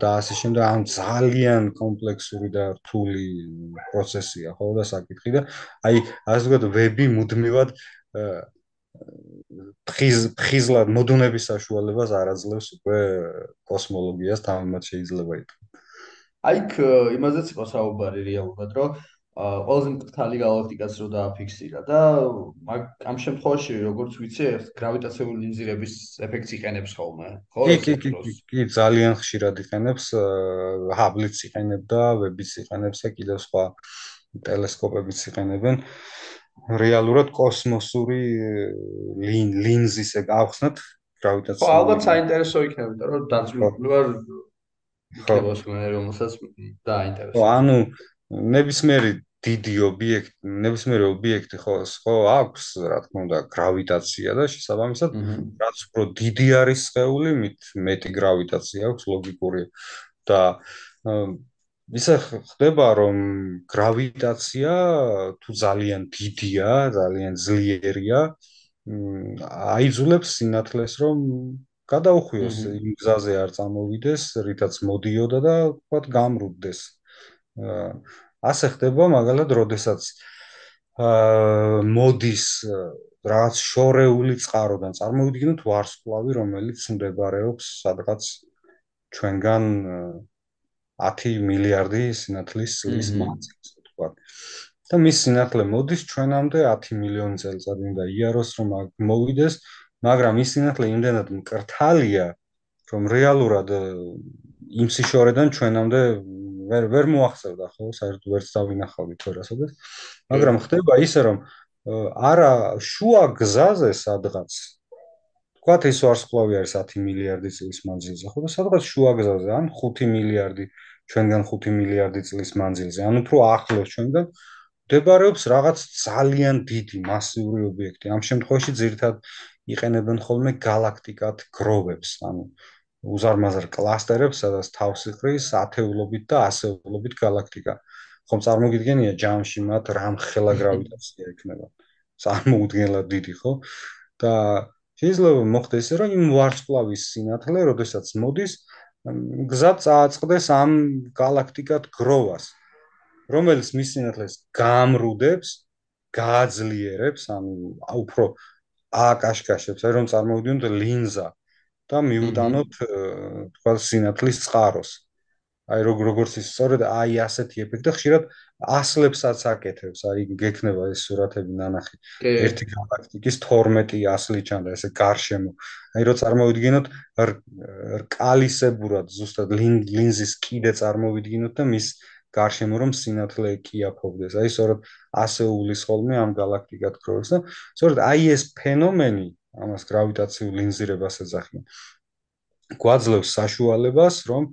და ასე შემდეგ ამ ძალიან კომპლექსური და რთული პროცესია ხო და საკითხი და აი ასე ვთქვათ ვები მუდმივად ფხიზ ფხიზლად მოდუნების საშუალებას არაძლევს უკვე კოსმოლოგიას თამამად შეიძლება ითქვას აი იმაზეც იყო საუბარი რეალურად რომ ყველაზე მკრთალი galaktikას რო დააფიქსირა და ამ შემთხვევაში როგორც ვიცი გრავიტაციული ინზირების ეფექტს იყენებს ხოლმე ხო? კი კი კი კი ძალიან ხშირად იყენებს ჰაბლიც იყენებდა ვებიც იყენებს და კიდევ სხვა ტელესკოპებიც იყენებენ. რეალურად კოსმოსური ლინზის ეგ ახსნათ გრავიტაციული ხო ალბათ საინტერესო იქნება რომ დაწვილი ვარ ხო ხო. რომელსაც დაინტერესებს. ხო ანუ ნებისმიერი დიდი ობიექტი, ნებისმიერი ობიექტი ხო, ხო აქვს, რა თქმა უნდა, გრავიტაცია და შესაბამისად, რაც უფრო დიდი არის სხეული, მით მეტი გრავიტაცია აქვს ლოგიკური. და ისე ხდება, რომ გრავიტაცია თუ ძალიან დიდია, ძალიან ძლიერია, აიძულებს სინათლეს, რომ გადაუხვიოს იმ გზაზე არ წამოვიდეს, რითაც მოდიოდა და თქვა გამრუდდეს. აა ასე ხდება მაგალითად როდესაც აა მოდის რაღაც შორეული წყაროდან წარმოვიდგინოთ ვარსკვლავი რომელიც მდებარეობს სადღაც ჩვენგან 10 მილიარდი სინათლის წლის მანძილზე თქვა. და მის სინათლე მოდის ჩვენამდე 10 მილიონი წელიწადი უნდა იაროს რომ მოვიდეს მაგრამ ის სინათლე იმდენად მკრთალია რომ რეალურად იმ სიშორედან ჩვენამდე ვერ ვერ მოახსოვდა ხო? საერთოდ ვერც დავინახავდი თორასოდეს მაგრამ ხდება ისე რომ არა შუა გზაზე სადღაც თქვათ ეს ვარსკვლავი არის 10 მილიარდი წლის მანძილზე ხო? და სადღაც შუა გზაზე ან 5 მილიარდი ჩვენგან 5 მილიარდი წლის მანძილზე ან უფრო ახლოს ჩვენგან მდებარეობს რაღაც ძალიან დიდი მასიური ობიექტი. ამ შემთხვევაში ძირითადად იყენებენ ხოლმე galaktikat growebs ანუ უზარმაზარ კლასტერებს, სადაც თავს იყრის ათეულობით და ასეულობით galaktika. ხომ წარმოგიდგენია ჯამში მათ რამხელა გრავიტაცია ექნება. წარმოუდგენლად დიდი, ხო? და შეიძლება მოხდეს, რომ იმ ვარსკვლავის სინათლე, როდესაც მოდის, გზა წააწყდეს ამ galaktikat growas, რომელიც მის სინათლეს გამრუდებს, გააძლიერებს, ანუ უფრო აკაშკაშებს, რომ წარმოვიდგინოთ ლინზა. და მიუტანოთ თქვა სინათლის წყაროს. აი როგორც ის სწორედ აი ასეთი ეფექტი ხშირად ასლებსაც აკეთებს, აი გექნება ეს სურათები ნანახი. ერთი galaktikis 12 ასლი ჩანდა ესე გარშემო. აი რო წარმოვიდგინოთ რკალისებურად ზუსტად ლინზის კიდე წარმოვიდგინოთ და მის გარშემო რომ სინათლე ეკიაფობდეს. აი სწორედ ასე უulis ხოლმე ამ galaktikat ქროებს და სწორედ აი ეს ფენომენი ამას გრავიტაციულ ლინზირებას ეძახიან. გვაძლევს საშუალებას, რომ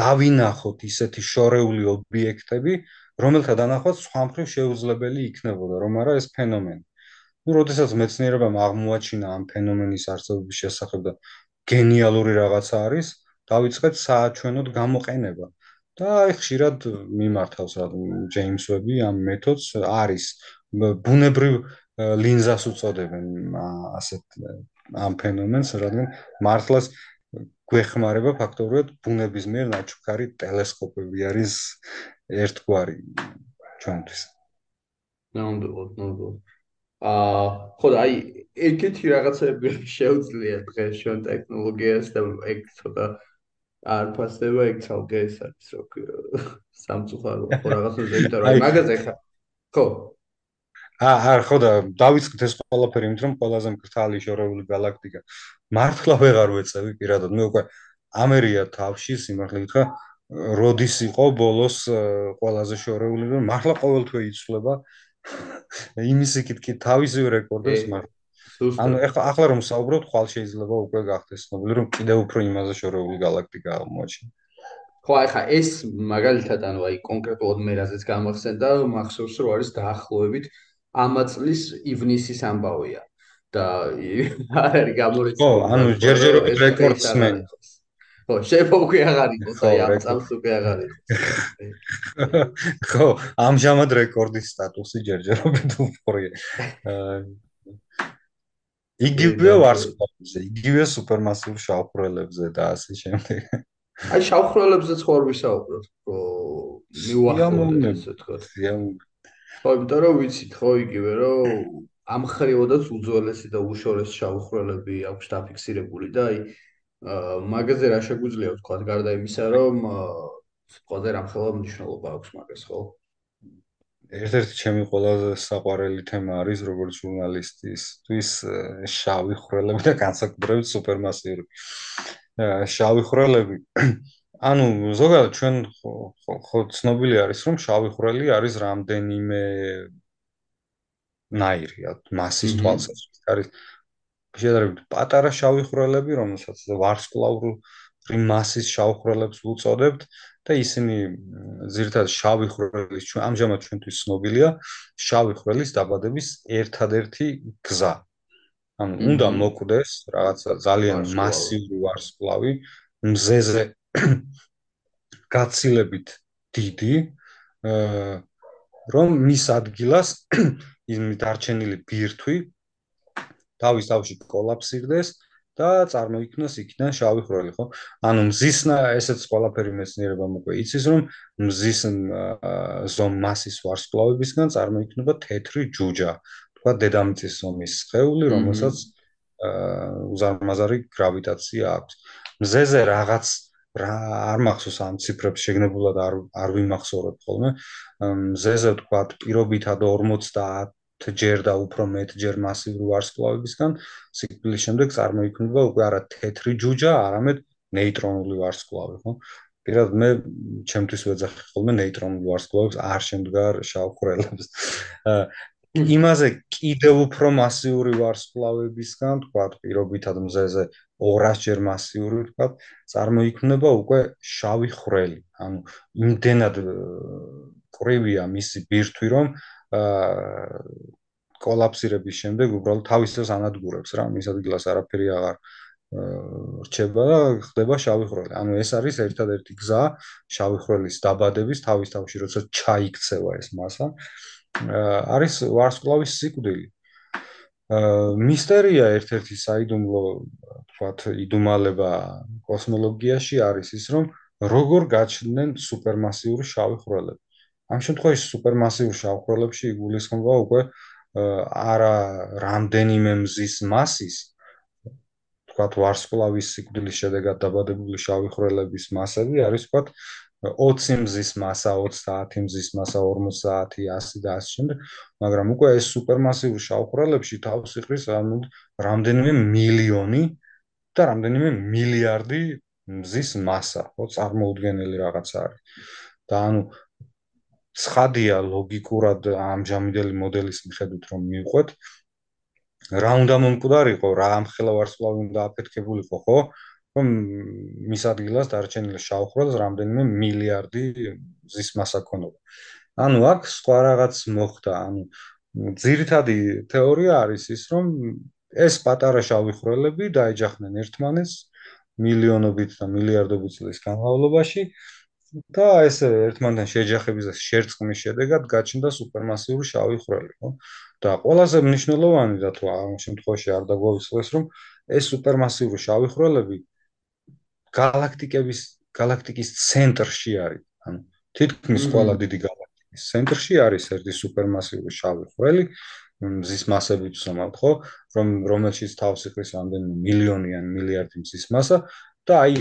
დავინახოთ ისეთი შორეული ობიექტები, რომელთა დანახვაც სხვა მხრივ შეუძლებელი იქნებოდა, რომ არა ეს ფენომენი. ну, როდესაც მეცნიერებამ აღმოაჩინა ამ ფენომენის არსებობის შესახებ და გენიალური რაღაცა არის, დაიწყეთ სააჩვენოდ გამოყენება. და აი ხშირად მიმართავს რა ჯეიმს ვები ამ მეთოდს არის ბუნებრივ ლინზას უწოდებენ ასეთ ამ ფენომენს, რადგან მართლაც გვეხმარება ფაქტობრივად ბუნების მიერ ნაჩუქარი ტელესკოპები არის ერთგვარი ჩვენთვის. ნამდვილად, ნამდვილად. აა, ხო და აი ეგეთი რაღაცები შეუძლია დღეს ჩვენ ტექნოლოგიას და ეგ ცოტა არ ფასდება ეგ თალკე ეს არის რო სამწუხარო ხო რაღაცაზე იმიტომ რომ მაგაზე ხა ხო აა ხო და დავიწყეთ ეს ყველაფერი იმით რომ ყველაზე მკრთალი შორეული galaktika მართლა ვეღარ ვეწევი პირადად. მე უკვე ამერია თავში სიმართლე გითხრა როდის იყო ბოლოს ყველაზე შორეული რომ მართლა ყოველთვე იცვლება. იმის იქით კი თავისი რეკორდებს მართლა. ანუ ახლა ახლა რომ საუბრობთ ხვალ შეიძლება უკვე გახდეს ცნობილი რომ კიდევ უფრო იმაზე შორეული galaktika აღმოაჩინა. ხო აი ხა ეს მაგალითად ანუ აი კონკრეტულად მე რაზეც გამახსენდა მახსოვს რომ არის დაახლოებით ამა წლის ივნისის ამბავია. და არ არის გამორიცხული ხო ანუ ჯერჯერობით რეკორდს მე ხო შეიძლება უკვე აღარ იყოს აი ამ წელს უკვე აღარ იყოს ხო ამჟამად რეკორდის სტატუსი ჯერჯერობით უფორია. იგივე ვარსკვლავზე იგივე სუპერმასიურ შავხრელებზე და ასე შემდეგ. აი შავხრელებზე ხო არ ვისაუბროთ ხო მიუახლოვდეთ ესე თქო ხო, იმიტომ რომ ვიცით ხო იგივე რომ ამ ხრივოდაც უძველესი და უშორეს შავხრელები აქვს დაფიქსირებული და აი მაგაზე რა შეგვიძლია ვთქვა გარდა იმისა რომ სიტყვაზე რამხელა მნიშვნელობა აქვს მაგას ხო? ერთ-ერთი ჩემი ყველაზე საყვარელი თემა არის როგორც ჟურნალისტისთვის შავი ხრელები და განსაკუთრებით სუპერმასიური შავი ხრელები ანუ ზოგადად ჩვენ ხო ცნობილი არის რომ შავი ხვრელი არის რამდენიმე ნაირი მასის თვალსაჩინო არის შეიძლება პატარა შავი ხვრელები რომელსაც ვარსკვლავური მასის შავ ხვრელებს უწოდებთ და ისინი ზირთად შავი ხვრელის ჩვენ ამჟამად ჩვენთვის ცნობილია შავი ხვრელის დაბადების ერთადერთი გზა. ანუ უნდა მოკვდეს რაღაცა ძალიან მასიური ვარსკვლავი მზეზე გაცილებით დიდი რომ მის ადგილას იმ დარჩენილი ბირთვი თავის თავში კოლაფსირდეს და წარმოიქმნას იქიდან შავი ხროლი, ხო? ანუ მზის ესეც ყველაფერი მეცნიერებამ უკვე იცის, რომ მზის ზომ მასის ვარსკვლავებისგან წარმოიქმნება თეთრი ჯუჯა, თქვა დედამიწის ზომის სხეული, რომელსაც უზარმაზარი გრავიტაცია აქვს. მზეზე რაღაც რა არ მახსოვს ამ ციფრებს შეგნებულად არ არ ვიმახსოვრებ ხოლმე. მზეზე თქვა პირობითად 50 ჯერ და უფრო მეტ ჯერ მასიური ვარსკვლავებისგან. სიკვდილის შემდეგ წარმოიქმნება უკვე არა თეთრი ჯუჯა არამედ ნეიტრონული ვარსკვლავი ხო? პირად მე ჩემთვის ვეძახი ხოლმე ნეიტრონული ვარსკვლავებს არ შემდგარ შავ ხრელებს იმაზე კიდევ უფრო მასიური ვარსკვლავებისგან, თქვა პირობითად მზეზე 200-ჯერ მასიური, თქვა, წარმოიქმნება უკვე შავი ხვრელი. ანუ იმდენად ყრივია მისი ბირთვი, რომ აა კოლაფსირების შემდეგ უბრალოდ თავისას ანადგურებს რა, მის ადგილას არაფერი აღარ რჩება და ხდება შავი ხვრელი. ანუ ეს არის ერთადერთი გზა შავი ხვრელის დაბადების თავის თავში, როცა ჩაიქცევა ეს massa. არის ვარსკვლავის სიკვდილი. მისტერია ერთ-ერთი საიდუმლო, თქვათ, იდუმალება კოსმოლოგიაში არის ის, რომ როგორ გაჩნდნენ სუპერმასიური შავი ხვრელები. ამ შემთხვევაში სუპერმასიურ შავ ხვრელებში იგულისხმება უკვე არა რამდენიმე მზის მასის თქვათ ვარსკვლავის სიკვდილის შედეგად დაბადებული შავი ხვრელების მასები არის თქვათ 20 მზის მასა, 30 მზის მასა, 50, 100 და ასე შემდეგ, მაგრამ უკვე ეს სუპერმასიური შავხრელებში თავს იყრის ანუ რამდენიმე მილიონი და რამდენიმე მილიარდი მზის მასა, ხო, წარმოუდგენელი რაღაცა არის. და ანუ ცხადია ლოგიკურად ამჟამინდელი მოდელის მიხედვით რომ მიყვეთ რა უნდა მომკვდარიყო, რა ამხელა ვარსკვლავი უნდა აფეთქებულიყო, ხო? რომ მის ადგილას დარჩენილ შავხრელს რამდენიმე მილიარდი ზის მასა ქონოდა. ანუ აქ სხვა რაღაც მოხდა, ანუ ძირითადი თეორია არის ის, რომ ეს პატარა შავხრელები დაეჯახნენ ერთმანეთს მილიონობით და მილიარდობით წლის განმავლობაში და ეს ერთმანეთთან შეჯახების და შერწყმის შედეგად გაჩნდა სუპერმასიური შავი ხვრელი, ხო? და ყველაზე მნიშვნელოვანი და თუ ამ შემთხვევაში არ დაგვაუწყდეს, რომ ეს სუპერმასიური შავი ხვრელები galaktikების galaktikis ცენტრში არის. ანუ თითქმის ყველა დიდი galaktikis ცენტრში არის ერთი სუპერმასიური შავი ხვრელი, მზის მასებით ვსამალთ, ხო? რომ რომელშიც თავს იყრის ამდენი მილიონი ან მილიარდი მზის მასა და აი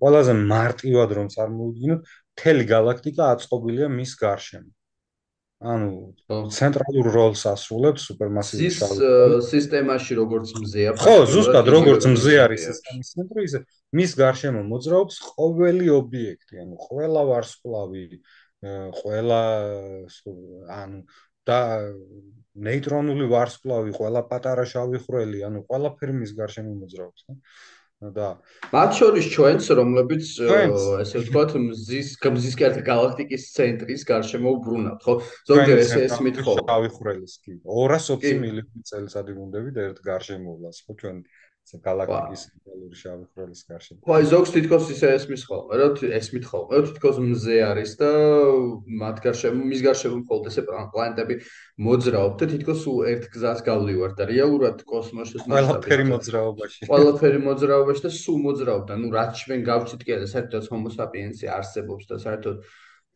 ყველაზე მარტივად რომ წარმოვიდგინოთ, მთელი galaktika აწყობილია მის გარშემო. ანუ ცენტრალურ როლს ასრულებს სუპერმასიური შავი სისტემაში როგორც მზეა ხო ზუსტად როგორც მზე არის სისტემის ცენტრი ისე მის გარშემო მოძრაობს ყოველი ობიექტი ანუ ყველა ვარსკვლავი ყველა ანუ და ნეიტრონული ვარსკვლავი ყველა პატარა შავი ხვრელი ანუ ყველაფერი მის გარშემო მოძრაობს ხო და მათ შორის ჩვენც რომლებიც ესე ვთქვათ მზის მზის კერტ galaktikis ცენტრის გარშემო ვბრუნავთ ხო? ზოგჯერ ესე ესმით ხო გავიხრელის კი 220 მილიონი წელიწადი გუნდები და ერთ გარშემოვლას ხო ჩვენ galaktikis ცენტრალური შავი ხროლის გარშემო. ხო, აი ზოგს თითქოს ისე ესმის ხოლმე, რომ ესმით ხოლმე, რომ თითქოს მზე არის და მათ გარშემო, მის გარშემო მხოლოდ ესე პლანეტები მოძრაობ და თითქოს ერთ გზას გავლივართ და რეალურად კოსმოსის ყველაფერი მოძრაობაში. ყველაფერი მოძრაობაში და სულ მოძრაობდა. ნუ რაც ჩვენ გავჩით კი და საერთოდ homo sapiens-ი არსებობს და საერთოდ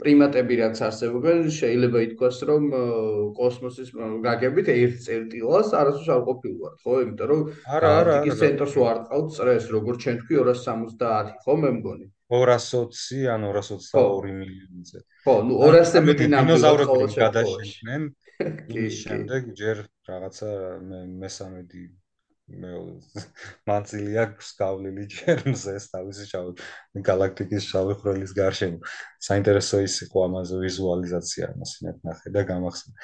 პრიმატები რაც არსებობენ, შეიძლება ითქვას, რომ კოსმოსის გაგებით ერთ წერტილას არასდროს არ ყოფილვართ, ხო? იმიტომ რომ არა, არა, ის ცენტრს ვარტყავთ წრეს, როგორც ჩვენ თქვი 270, ხო, მე მგონი. 220 ან 222 მილიონზე. ხო, ნუ 200-ზე მეტი ნამდვილად გადაშენდნენ. ის შემდეგ ჯერ რაღაცა მესამედი მე მანძილი აქვს გავლილი ჯერმზეს თავისი შავი galaktikis შავი ხროლის გარშემო. საინტერესო ის იყო ამაზე ვიზუალიზაცია მასინათ ნახე და გამახსენე.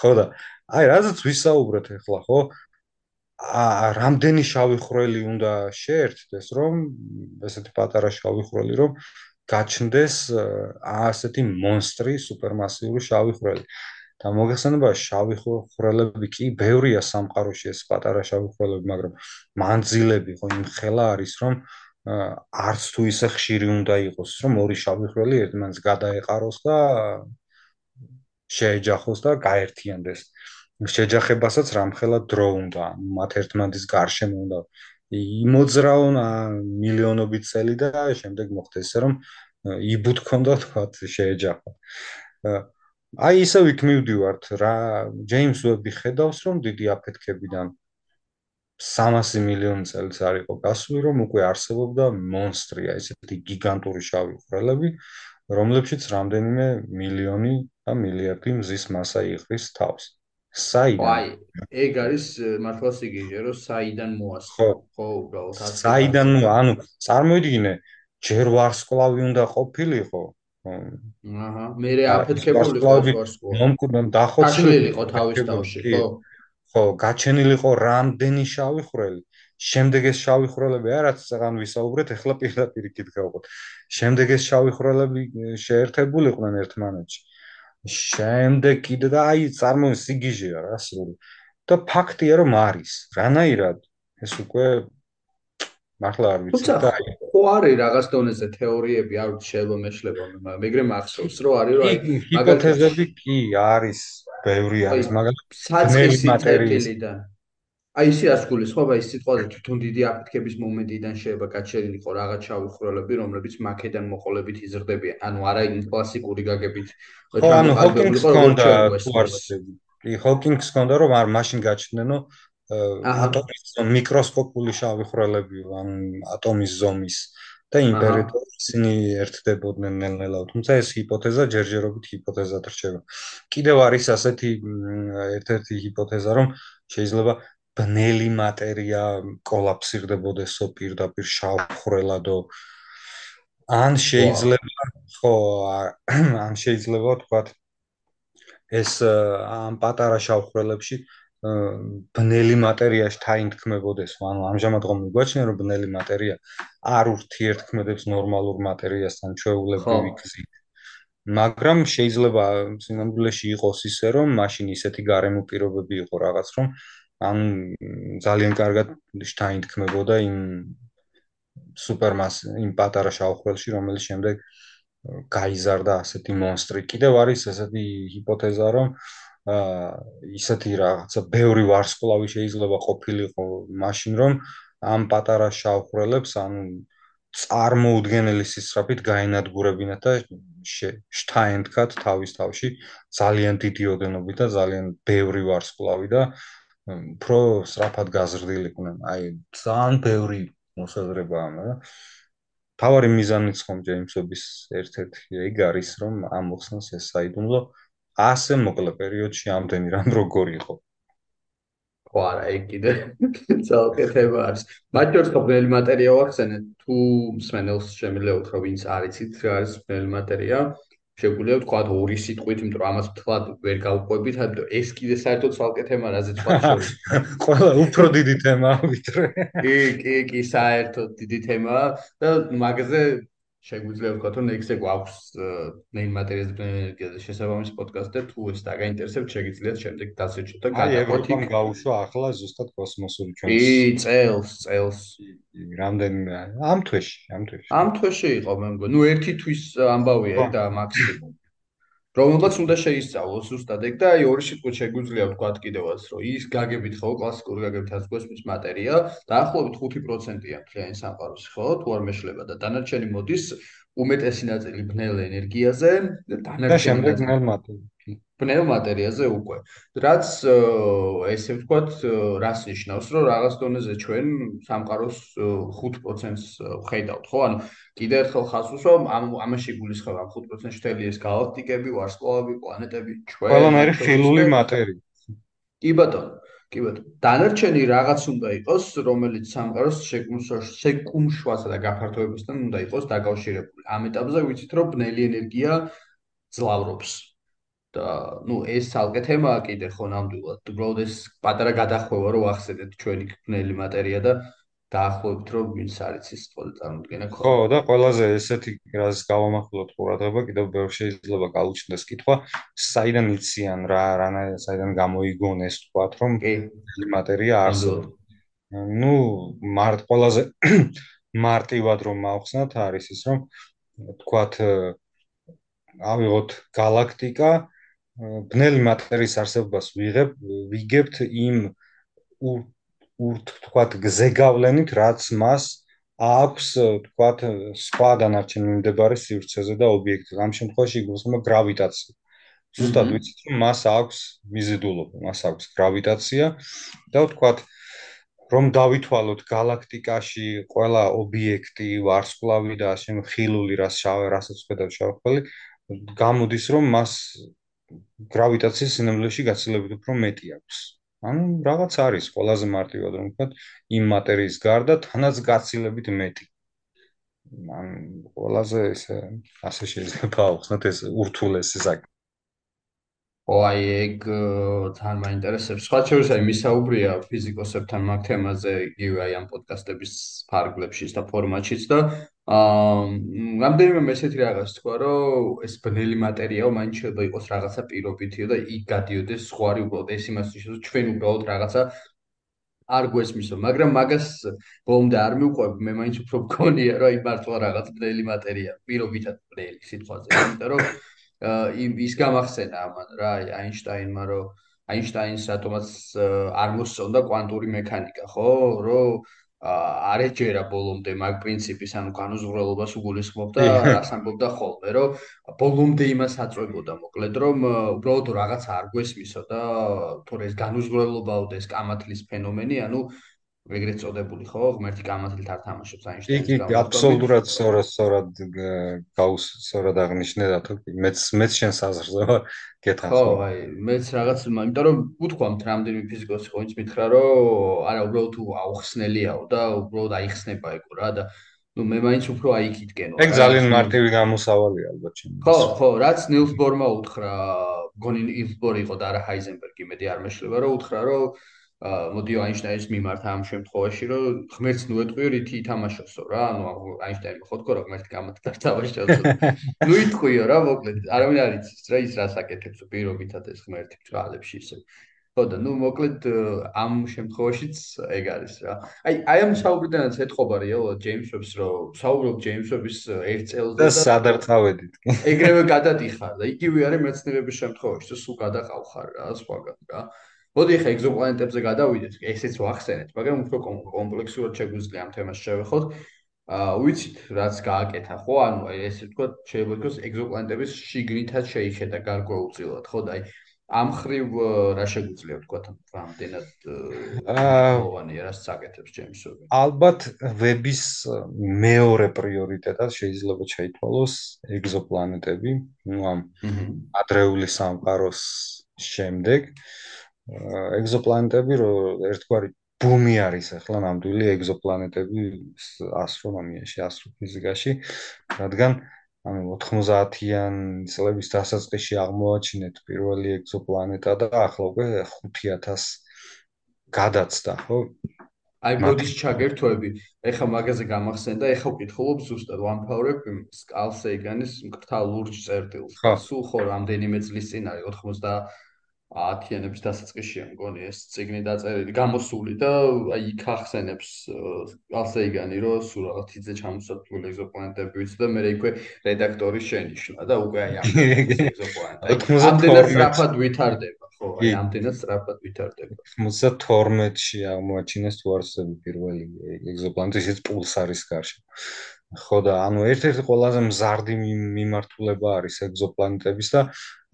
ხო და აი რაზეც ვისაუბრეთ ახლა ხო? ა რამდენი შავი ხრელი უნდა შეერთდეს რომ ესეთი პატარა შავი ხრელი რომ გაჩნდეს ასეთი მონსტრი სუპერმასიური შავი ხრელი. და მოგეხსენება შავი ხვრელები კი ბევრია სამყაროში ეს პატარა შავი ხვრელები მაგრამ მანძილები ხო იმ ხელა არის რომ არც თუ ისე ხშირი უნდა იყოს რომ ორი შავი ხვრელი ერთმანეთს გადაეყაროს და შეეჯახოს და გაერთიანდეს. შეჯახებასაც რამხელა დრო უნდა მათ ერთმანეთის გარშემო უნდა იმოძრაონ მილიონობით წელი და შემდეგ მოხდეს ესე რომ იბუთქონდა თქვა შეეჯახო აი ისე ვიქ მივდივართ რა ჯეიმს უები ხედავს რომ დიდი აფეთქებიდან 300 მილიონი წელს არ იყო გასული რომ უკვე არსებობდა მონსტრია ესეთი გიგანტური შავი ხვრელები რომლებშიც რამდენიმე მილიონი და მილიარდი მზის მასა იყრის თავს. საიდან? აი ეგ არის მართლა სიგიჟე რომ საიდან მოასწრო? ხო. უბრალოდ საიდან ანუ წარმოიდგინე ჯერ ვარსკვლავი უნდა ყოფილიყო აჰა, მე აფეთქებული ყავს ვარსკვლავი. მომკვდან დახოცილიყო თავის თავში, ხო? ხო, გაჩენილიყო რამდენი შავი ხვრელი. შემდეგ ეს შავი ხვრელები არაც წაღან ვისაუბრეთ, ეხლა პირდაპირ გავყოთ. შემდეგ ეს შავი ხვრელები შეერთებულიყვნენ ერთმანეთში. შემდეგ კიდე და აი წარმოიდგინე სიგიჟეა რა სულ. და ფაქტია რომ არის. რანაირად ეს უკვე მართლა არ ვიცი. და ხო არის რაღაც დონეზე თეორიები არ შეიძლება მეშლება მეგრე მახსოვს რომ არის რომ აი ჰიპოთეზები კი არის ბევრი არის მაგრამ საწყის მატერიალიდან აი ისე ასკულის ხო აი სიტყვაზე თვითონ დიდი აფეთქების მომენტიდან შეიძლება გაჩერილიყო რაღაც ჩავი ხროლები რომლებიც მაკედან მოყოლებით იზრდებიან. ანუ არა იმ კლასიკური გაგებით ხო ანუ ჰოკინგს კონდა თუ არ ვიცი კი ჰოკინგს კონდა რომ არ მაშინ გაჩნდნენო ატომის მიკროსკოპული შავი ხვრელები ან ატომის ზომის და იმპერატორი ისინი ერთდებოდნენ ნელ-ნელა. თუმცა ეს ჰიპოთეზა ჯერჯერობით ჰიპოთეზად რჩება. კიდევ არის ასეთი ერთ-ერთი ჰიპოთეზა, რომ შეიძლება ბნელი მატერია კოლაფსირდებოდესო პირდაპირ შავ ხვრელადო ან შეიძლება ხო ან შეიძლება თქვა ეს ამ პატარა შავ ხვრელებში ბნელი მატერიაში თაინთქმებოდეს, ანუ ამჟამად რომ მიგვაჩნია რომ ბნელი მატერია არ ურთიერთქმედებს ნორმალურ მატერიასთან ჩვეულებრივი გზით. მაგრამ შეიძლება სინამდვილეში იყოს ისე რომ მაშინ ისეთი გარემო პირობები იყო რაღაც რომ ან ძალიან კარგად თაინთქმებოდა იმ სუპერმას იმ პატარა შავხვრელში რომელიც შემდეგ გაიზარდა ასეთი მონსტრი. კიდევ არის ესეთი ჰიპოთეზა რომ აა ისეთი რაღაცა ბევრი ვარსკვლავი შეიძლება ყოფილიყო მაშინ რომ ამ პატარა შავხრელებს ანუ წარმოუდგენელი სისწრაფით გაენადგურებინათ და შტაინდკათ თავის თავში ძალიან დიდი ოდენობით და ძალიან ბევრი ვარსკვლავი და უფრო სწრაფად გაზრდილიყვნენ. აი ძალიან ბევრი მოსაზრებაა, მაგრამ თავარი მიზანიც ხომ ჯეიმსობის ერთ-ერთი ეგ არის რომ ამ მოხსნას ეს საიდუმლო ასე მოკლე პერიოდში ამდენი რამ როგორ იყო? ხო არა ეგ კიდე ძალკეთება არის. მათ შორის პრობლემი მატერია ვახსენე. თუ მსმენელს შემიძლია უთხრა ვინც არიცით რა არის პრობლემი მატერია შეგვიძლია ვთქვა ორი სიტყვით იმიტომ რომ ამას თქვა ვერ გავყვებით ანუ ეს კიდე საერთოდ ძალკეთება რაზე თქვა შორის. ყველა უფრო დიდი თემაა ვიდრე. კი კი კი საერთოდ დიდი თემაა და მაგაზე შეგვიძლია ვთქვა, რომ ნექსტე გვაქვს ნეინ მატერიალს ენერგიაზე შესაბამის პოდკასტი და თუ ეს დაგაინტერესებთ, შეგიძლიათ შემდეგ დასეჩოთ და გადაყვეთ. აი, გაუშვა ახლა ზუსტად კოსმოსური ჩვენს. კი, წელს, წელს. რამდენიმე ამ თვეში, ამ თვეში. ამ თვეში იყო მე მგონი. ნუ ერთი თვის ამბავია და მაქსიმუმ. რომელმაც უნდა შეისწავლოს ზუსტად ეგ და აი ორი სიტყვით შეგვიძლია ვთქვათ კიდევაც რომ ის გაგებით ხო კლასიკური გაგებით ას კოსმის მატერია დაახლოებით 5%-ია მთლიანი სამყაროს ხო თუ არ მეშლება და დანარჩენი მოდის უმეტესი ნაწილი ბნელ ენერგიაზე და დანარჩენი შემდეგ ბნელ მატერიაზე პნევმატერიაზე უკვე. რაც ესე ვთქვათ, რას ნიშნავს, რომ რაღაც დონეზე ჩვენ სამყაროს 5%-ს ხედავთ, ხო? ანუ კიდევ ერთხელ ხაზს უსვამ, ამ ამაში გულისხმობ ამ 5%-ში თელი ეს galaktikები, ვარსკვლავები, პლანეტები, ჩვენ. ყველანაირი ხილული მატერია. კი ბატონო. კი ბატონო. დანარჩენი რაღაც უნდა იყოს, რომელიც სამყაროს შეკუმშვასა და გაფართოებასთან უნდა იყოს დაკავშირებული. ამ ეტაპზე ვიცით, რომ ბნელი ენერგია ძლავრობს. და ну ეს ცალკე თემაა კიდე ხო ნამდვილად. უბრალოდ ეს პატარა გადახვევა რო ახსენეთ ჩვენი კნელი მატერია და დაახლოებით რომ ვინც არის ის ყველა წარმოქმნა ხო და ყველაზე ესეთი რას გავამახვილოთ ყურადღება კიდევ ბევრ შეიძლება გაუჩნდეს კითხვა საიდან იციან რა რანა საიდან გამოიგონ ეს თქვა რომ კნელი მატერია არსებობს. ну მართ ყველაზე მარტივად რომ მავხსნათ არის ის რომ თქვათ ავიღოთ galaktika ბნელი მატერიის არსებობას ვიღებ ვიგებთ იმ ურთ თქვათ გზეგავლენით რაც მას აქვს თქვათ სხვა დანარჩენ მიმდებარე სივრცეზე და ობიექტზე. ამ შემთხვევაში გულისხმობა გრავიტაცია. ზუსტად ვიცით რომ მას აქვს მიზიდულობა მას აქვს გრავიტაცია და თქვათ რომ დავითვალოთ galaktikაში ყველა ობიექტი ვარსკვლავი და ასე ხილული რას შავ რასაც ხედავ შავხელი გამოდის რომ მას გრავიტაციის სინამდვილეში გაცილებით უფრო მეტი აქვს. ანუ რაღაც არის ყველაზე მარტივად რომ ვთქვათ, იმ მატერიის გარდა თანაც გაცილებით მეტი. ან ყველაზე ესე ასე შეიძლება ავხსნათ ეს ურთულესი საკითხი. ой, ეგ თან მაინტერესებს. სხვა შორის აი მისაუბრია ფიზიკოსებთან მაგ თემაზე, იგივე აი ამ პოდკასტების ფარგლებშიც და ფორმატშიც და აა რამდენიმე მესეთი რაღაც თქვა, რომ ეს ბნელი მატერიაო მაინც შეიძლება იყოს რაღაცა პირობითიო და იქ გადიოდეს სხვა რი უბრალოდ ეს იმას ნიშნავს, რომ ჩვენ უბრალოდ რაღაცა არ გვესმისო, მაგრამ მაგას ბოლომდე არ მიუყვებ, მე მაინც უფრო მგონია, რომ აი მართლა რაღაც ბნელი მატერია, პირობითად ბნელი სიტყვაზე, იმიტომ რომ იმ ის გამახსენა ამან რა აინშტაინმა რომ აინშტაინს რატომაც არ მოსწონდა კვანტური მექანიკა ხო რომ არ ეჯერა ბოლომდე მაგ პრინციპის, ანუ განუზღვრელობას უგულისხმობდა, რას ამბობდა ხოლმე, რომ ბოლომდე იმას აწვებოდა, მოკლედ, რომ უბრალოდ რაღაცა არ გვესმისო და თუ ეს განუზღვრელობაო და ეს კამათლის ფენომენი, ანუ ეგრეთ წოდებული ხო, ღმერთი კამათლით არ თამაშობს აინშტაინის გამო. კი, აბსოლუტურად სწორად, სწორად გაუს, სწორად აღნიშნე და თუ მეც მეც შენს აზრზე ვარ, გეთახა. ხო, აი, მეც რაღაც, იმიტომ რომ უთქვამთ რამდენი ფიზიკოსი ხო, ვინც მითხრა, რომ არა, უბრალოდ თუ აუხსნელიაო და უბრალოდ აიხსნება ეგო რა და ну მე მაინც უფრო აიქითკენო. ეგ ძალიან მარტივი გამოსავალია ალბათ ჩემთვის. ხო, ხო, რაც ნილს ბორმა უთხრა, გონი ნილს ბორი იყო და არა ჰაიზენბერგი, მედი არ მეშლება, რომ უთხრა, რომ მოდიო აინშტაინის მიმართ ამ შემთხვევაში რომ ღმერთს ნუ ეტყვიო რითი ითამაშოსო რა. ანუ აინშტაინი ხო თქო რომ ღმერთი გამოთ და თამაშოსო ნუ იტყვიო რა მოკლედ. არავინ არ იცის რა ის რას აკეთებს პირობითად ეს ღმერთი ბჭყალებში ისე. ხო და ნუ მოკლედ ამ შემთხვევაშიც ეგ არის რა. აი აი ამ საუბრიდანაც ეთყობა რეალურად ჯეიმს ვებს რომ საუბრობ ჯეიმს ვების ერთ წელზე და სადარ წავედით ეგრევე გადადიხარ და იგივე არის მეცნიერების შემთხვევაში თუ სულ გადაყავხარ რა სხვაგან რა მოდი ხა ეგზოპლანეტებზე გადავიდეთ. ესეც ვახსენეთ, მაგრამ უფრო კომპლექსურად შეგვიძლია ამ თემას შევეხოთ. აა ვიცით, რაც გააკეთა, ხო? ანუ ესე ვთქვა, შეიძლება ვთქვას ეგზოპლანეტების შიგნითაც შეიხედა გარკვეულწილად, ხო? და აი ამ ხრივ რა შეგვიძლია ვთქვა, რამდენად აა რას წაკეთებს ჯეიმსოვი? ალბათ ვების მეორე პრიორიტეტად შეიძლება შეითვალოს ეგზოპლანეტები, ну ამ ადრეული სამყაროს შემდეგ. ეგზოპლანეტები რო ერთგვარი ბუმი არის ახლა ნამდვილი ეგზოპლანეტები ასტრონომიაში, ასტროფიზიკაში, რადგან ანუ 90-იან წლების დასაწყისში აღმოაჩინეთ პირველი ეგზოპლანეტა და ახლა უკვე 5000 გადაცდა, ხო? აი მოდის ჩაგერთვები. ეხა მაგაზე გამახსენდა, ეხა ვკითხულობ ზუსტად ვანფავრებ სკალსეიგანის მკრთალ ლურჯ წერტილს. სულ ხო რამდენიმე წლის წინ არის 90 ათიანების დასაწყისში მგონი ეს ციგნი დაწერილი გამოსული და აი იქ ახსენებს ალსეიგანი რომ სულ რაღაც თიძე ჩამოსათვლილი ეგზოპლანეტები ვიცი და მე იქვე რედაქტორი შენიშნა და უკვე აი ამ ეგზოპლანეტები ამდენად სწრაფად ვითარდება ხო აი ამდენად სწრაფად ვითარდება. 92-ში აღმოაჩინეს თუ არსები პირველი ეგზოპლანეტი ისიც პულსარის გარშემო. ხო და ანუ ერთ-ერთი ყველაზე მზარდი მიმართულება არის ეგზოპლანეტების და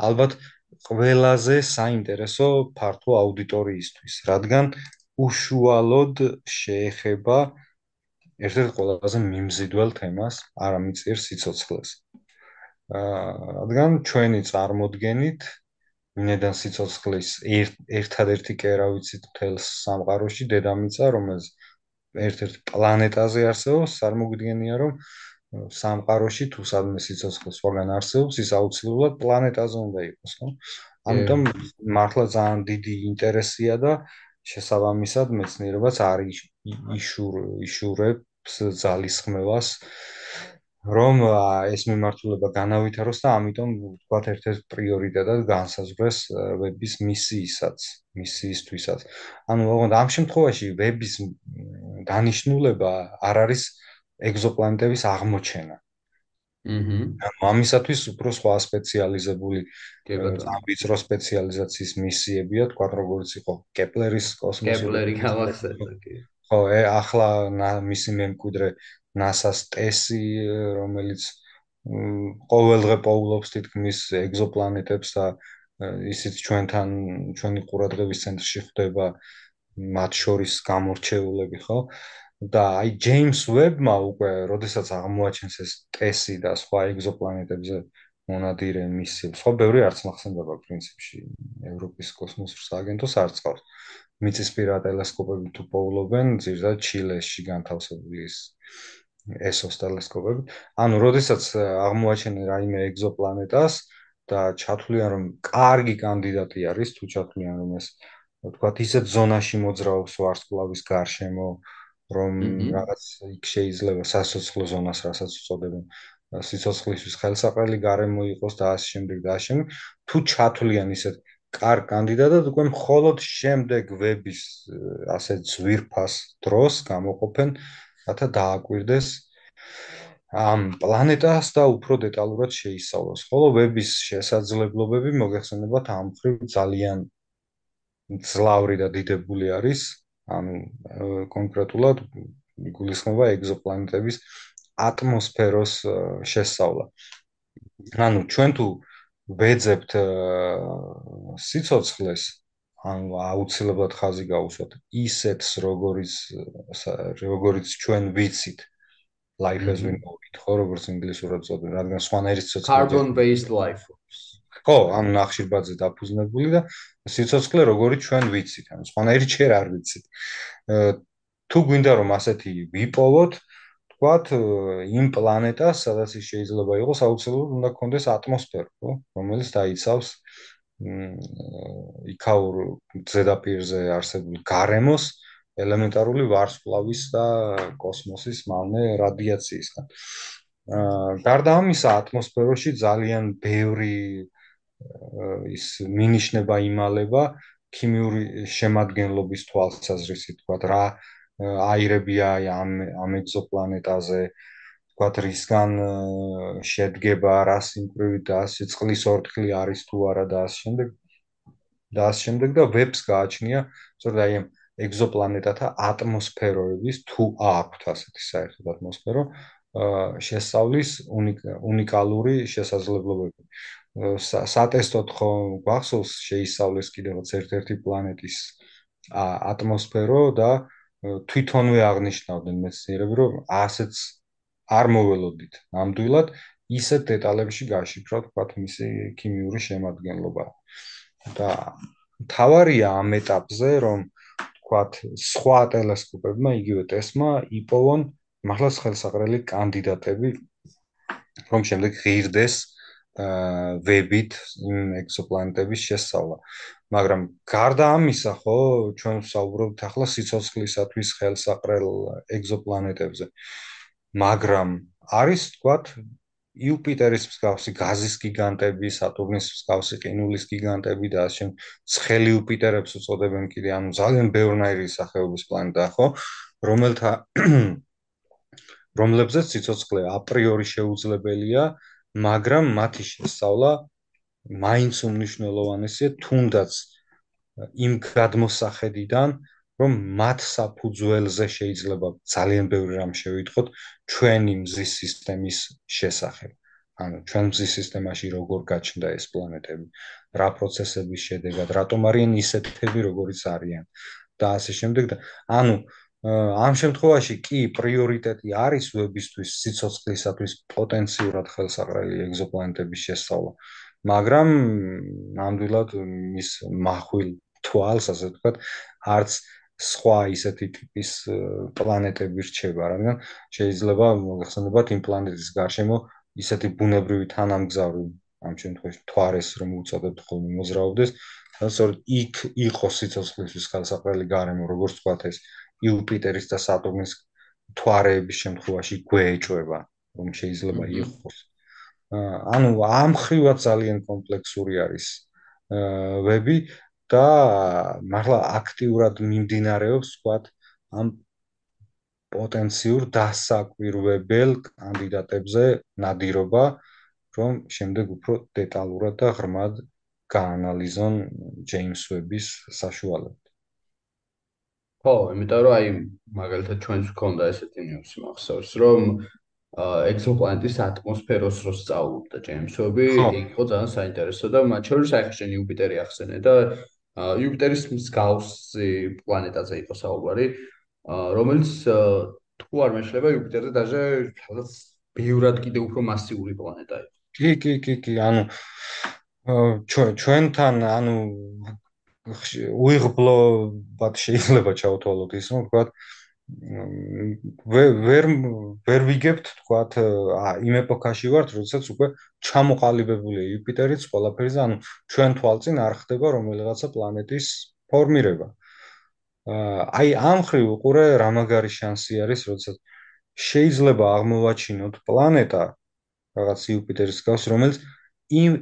ალბათ ყველაზე საინტერესო ფართო აუდიტორიისთვის, რადგან უშუალოდ შეეხება ერთ-ერთ ყველაზე მიმზიდველ თემას, არამიწიერ სიცოცხლეს. აა, რადგან ჩვენი წარმოდგენით მინედან სიცოცხლის ერთ-ერთი კერავიცით მთელს სამყაროში დედამიწა, რომელიც ერთ-ერთ პლანეტაზე არსებობს, წარმოგვიდგენია, რომ სამყაროში თუ სადმე სიცოცხლე სხვაგან არსებობს, ის აუცილებლად პლანეტაზე უნდა იყოს, ხო? ამიტომ მართლა ძალიან დიდი ინტერესია და შესაბამისად მეცნიერებაც არის იშურ იშურებს ძალისხმევას რომ ეს მიმართულება განავითაროს და ამიტომ ვთქვათ ერთ-ერთ პრიორიტეტად განსაზღვრეს ვების მისიისაც, მისიისთვისაც. ანუ ოღონდ ამ შემთხვევაში ვების დანიშნულება არ არის ეგზოპლანეტების აღმოჩენა. აჰა. ამისათვის უფრო სხვა სპეციალიზებული ამბიცრო სპეციალიზაციის მისიებია, თქვა როგორც იყო კეპლერის კოსმოსური კეპლერი გალაქსია. ხო, ახლა მისი მემკვიდრე NASA-ს ტესი, რომელიც ყოველდღე პოულობს თითქმის ეგზოპლანეტებს და ისიც ჩვენთან ჩვენი ყურადღების ცენტრში ხდება მათ შორის გამორჩეულები, ხო? და აი ჯეიმს ვებმა უკვე როდესაც აღმოაჩენს ეს ტესი და სხვა ეგზოპლანეტებზე მონადირე მისიებს ხო ბევრი არც მახსენდება პრინციპში ევროპის კოსმოსურ სააგენტოს არც ყავს. მიწისპირა ტელესკოპები თუ პოულობენ ზირდა ჩილეში განთავსებული ის ესოს ტელესკოპები. ანუ როდესაც აღმოაჩენენ რაიმე ეგზოპლანეტას და ჩათვლიან რომ კარგი კანდიდატი არის თუ ჩათვლიან რომ ეს თქვათ ისეთ ზონაში მოძრაობს ვარსკვლავის გარშემო რომ რაღაც იქ შეიძლება სასოცხლო ზონას რასაც უწოდებენ სიცოცხლისთვის ხელსაყრელი გარემო იყოს და ასე შემდეგ და ასე შემდეგ. თუ ჩათვლიან ისეთ კარ კანდიდატად უკვე მხოლოდ შემდეგ ვების ასე ძვირფას დროს გამოყოფენ რათა დააკვირდეს ამ პლანეტას და უფრო დეტალურად შეისწავლოს. ხოლო ვების შესაძლებლობები მოგეხსენებათ ამ ხრივ ძალიან ძლავრი და დიდებული არის ანუ კონკრეტულად გულისხმობა ეგზოპლანეტების ატმოსფეროს შესწავლა. ანუ ჩვენ თუ ვეძებთ სიცოცხლეს, ანუ აუცილებლად ხაზი გავუსვათ ისეთს, როგორიც როგორიც ჩვენ ვიცით life as we know it, ხო, როგორც ინგლისურად წოდება, რადგან სვანერის სიცოცხლე carbon based life forms. ხო, ანუ ნახშირბაძე დაფუძნებული და სიცოცხლე როგორიც ჩვენ ვიცით, ანუ სვანერი ჩერ არ ვიცით. თუ გვინდა რომ ასეთი ვიპოვოთ, თქვათ იმ პლანეტას, სადაც ის შეიძლება იყოს, აუცილებლად უნდა გქონდეს ატმოსფერო, ხო, რომელიც დაიცავს იქაურ ზედაპირზე არსებულ გარემოს ელემენტარული ვარსკვლავის და კოსმოსის მავნე რადიაციისგან. აა გარდა ამისა, ატმოსფეროში ძალიან ბევრი ის მინიშნება იმალება ქიმიური შემადგენლობის თვალსაზრისით, თქვათ რა აირებია ამ ამ ეგზოპლანეტაზე ვთქვათ რისგან შედგება რა სიმკვრივი და სიცხლის ორთქლი არის თუ არა და ამ შემდეგ და ამ შემდეგ და ვებს გააჩნია სწორედ აი ამ ეგზოპლანეტათა ატმოსფეროების თუ აქვთ ასეთი საერთოდ ატმოსფერო შესავლის უნიკალური შესაძლებლობები სატესტოდ ხო გვახსოვს შეისწავლეს კიდევაც ერთ-ერთი პლანეტის ატმოსფერო და თვითონვე აღნიშნავდნენ მეცნიერები, რომ ასეც არ მოველოდით ნამდვილად ისეთ დეტალებში გაშიფროთ, თქვათ, მისი ქიმიური შემადგენლობა. და თავარია ამ ეტაპზე, რომ თქვათ, სხვა ტელესკოპებმა იგივე ტესმა იპოვონ მართლაც ხელსაყრელი კანდიდატები, რომ შემდეგ ღირდეს ვებით იმ ექსოპლანეტების შესწავლა. მაგრამ გარდა ამისა, ხო, ჩვენ ვსაუბრობთ ახლა სიცოცხლისათვის ხელსაყრელ ეგზოპლანეტებზე. მაგრამ არის, თქვათ, იუპიტერის მსგავსი გაზის გიგანტები, სატურნის მსგავსი ყინულის გიგანტები და ასე ცხელი იუპიტერებს უწოდებენ კიდე, ანუ ძალიან ბევრნაირი სახეობის პლანეტა, ხო, რომელთა რომლებზეც სიცოცხლე აპრიორი შეუძლებელია, მაგრამ მათი შესწავლა მაინც უმნიშვნელოვანესია თუნდაც იმ გადმოსახედიდან რომ მათ საფუძველზე შეიძლება ძალიან ბევრი რამ შევიტყოთ ჩვენი მზის სისტემის შესახებ. ანუ ჩვენ მზის სისტემაში როგორ გაჩნდა ეს პლანეტები, რა პროცესების შედეგად, რატომ არიან ისეთები, როგორიც არიან და ასე შემდეგ და ანუ ამ შემთხვევაში კი პრიორიტეტი არის ვებისთვის სიცოცხლისათვის პოტენციურად ხელსაყრელი ეგზოპლანეტების შესწავლა. მაგრამ ნამდვილად მის מחვილ თვალს, ასე ვთქვათ, არც სხვა ისეთი ტიპის პლანეტები რჩება, რადგან შეიძლება მოგეხსენებათ იმ პლანეტის გარშემო ისეთი ბუნებრივი თანამგზავრი ამ შემთხვევაში თვარეს რომ უწოდებთ ხოლმე მოძრაობდეს, და სწორედ იქ იყოს სიცოცხლის ხელსაყრელი გარემო, როგორც ვთქვათ ეს იუპიტერის და სატურნის თვარეების შემთხვევაში გვეეჭვება, რომ შეიძლება იყოს. ანუ ამ ხრივად ძალიან კომპლექსური არის ვები და მართლა აქტიურად მიმდინარეობს ვთქვათ ამ პოტენციურ დასაკვირვებელ კანდიდატებზე ნადირობა, რომ შემდეგ უფრო დეტალურად და ღრმად გაანალიზონ ჯეიმს ვების საშუალება. ხო, იმიტომ რომ აი მაგალითად ჩვენს გქონდა ესეთი ნიუსი მახსოვს, რომ ექსოპლანეტის ატმოსფეროს რო სწავლობდა ჯეიმს ვები, იყო ძალიან საინტერესო და მათ შორის აი ხშენ იუპიტერი ახსენე და იუპიტერის მსგავსი პლანეტაზე იყო საუბარი, რომელიც თუ არ მეშლება იუპიტერზე დაჟე სადაც ბევრად კიდე უფრო მასიური პლანეტა იყო. კი, კი, კი, კი, ანუ ჩვენ ჩვენთან ანუ უიღბლობად შეიძლება ჩავთვალოთ ის, რომ თქვა ვერ ვერ ვიგებთ თქვა იმ ეპოქაში ვართ, როდესაც უკვე ჩამოყალიბებულია იუპიტერიც ყველაფერზე, ანუ ჩვენ თვალწინ არ ხდება რომელიღაცა პლანეტის ფორმირება. აი ამ ხრივ უყურე რა მაგარი შანსი არის, როდესაც შეიძლება აღმოვაჩინოთ პლანეტა რაღაც იუპიტერის გავს, რომელიც იმ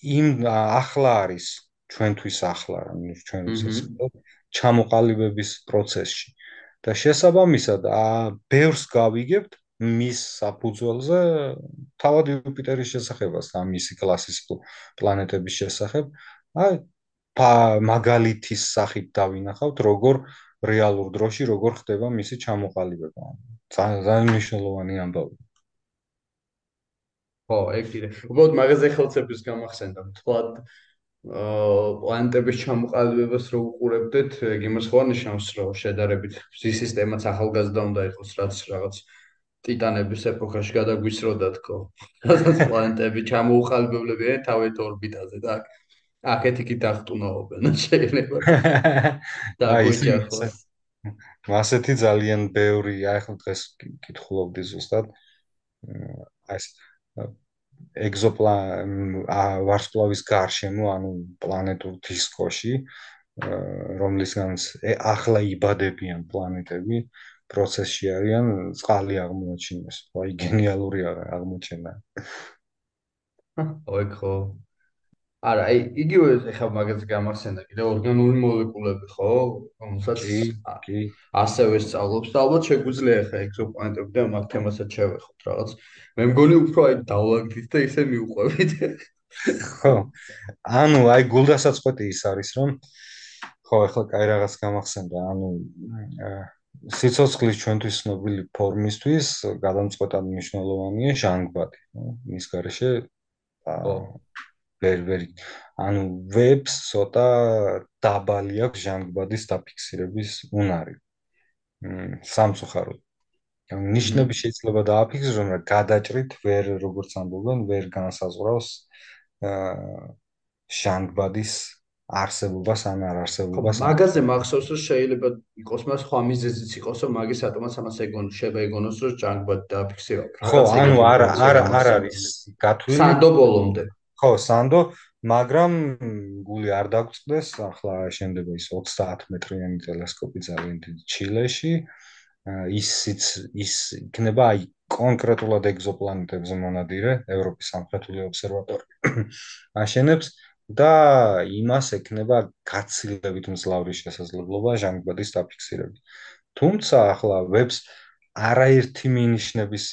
იმ ახლა არის ჩვენთვის ახლა რა მინუს ჩვენ ვიცით ჩამოყალიბების პროცესში და შესაბამისად ა ბევრს გავიგებთ მის საფუძველზე თავად იუპიტერის შესახებას და მისი კლასის პლანეტების შესახებ აი მაგალითის სახით დავინახავთ როგორ რეალურ დროში როგორ ხდება მისი ჩამოყალიბება. ძალიან მნიშვნელოვანი ამბავი. ხო, ეგ კიდე. უბრალოდ მაგაზე ხელცების გამახსენდა. თქვათ აა პლანეტების ჩამოყალიბებას რო უყურებდეთ, ეგ იმას ხო ნიშნავს, რომ შედარებით მზის სისტემაც ახალგაზრდა უნდა იყოს, რაც რაღაც ტიტანების ეპოქაში გადაგვისროდა თქო. რასაც პლანეტები ჩამოუყალიბებლებიან თავით ორბიტაზე და აქეთ იქით დახტუნაობენ, შეიძლება. და გოჭახოს. ასეთი ძალიან ბევრი, აი ხო დღეს კითხულობდი ზუსტად. აი ეს ეგზოპლან ვარსკვლავის გარშემო, ანუ პლანეტურ დისკოში, რომლისგანაც ახლა იბადებიან პლანეტები, პროცესში არიან წყალი აღმოაჩინოს. აი გენიალური აღმოჩენა. აი ხო. არა, აი იგივე ეხა მაგაზე გამახსენდა კიდე ორგანული მოლეკულები, ხო? რომელსაც კი, ასევე სწავლობს და ალბათ შეგვიძლია ეხა ეგზოპლანეტები და მაგ თემასაც შევეხოთ რაღაც. მე მგონი უფრო აი დავლაგდით და ისე მიუყვებით. ხო. ანუ აი გულდასაწყვეტი ის არის, რომ ხო, ეხლა კაი რაღაც გამახსენდა, ანუ სიცოცხლის ჩვენთვის ცნობილი ფორმისთვის გადამწყვეტად მნიშვნელოვანია ჟანგბადი, ხო? მის გარეშე ხო ვერ ვერ ანუ ვებს ცოტა დაბალი აქვს ჟანგბადის დაფიქსირების უნარი. მ სამწუხაროდ. ანუ ნიშნები შეიძლება დააფიქსიროს, მაგრამ გადაჭრით ვერ როგორც ამბობენ, ვერ განსაზღვრავს აა ჟანგბადის არსებობას ან არ არსებობას. მაგაზე მახსოვს რომ შეიძლება იყოს მას სხვა მიზეზიც იყოს, რომ მაგის ატომაც ამას ეგონოს, შეიძლება ეგონოს, რომ ჟანგბადი დააფიქსიროს. ხო, ანუ არა არა არ არის გათვლილი. სანდო ბოლომდე. ხო, სანდო, მაგრამ გული არ დაგწყდეს, ახლა შემდება ის 30 მეტრიანი ტელესკოპი ძალიან დიდი ჩილეში. ისიც ის იქნება აი კონკრეტულად ეგზოპლანეტებზე მონადირე, ევროპის სამხრეთული ობსერვატორი აშენებს და იმას ექნება გაცილებით მძლავრი შესაძლებლობა ჟანგბადის დაფიქსირებით. თუმცა ახლა ვებს არაერთი მინიშნების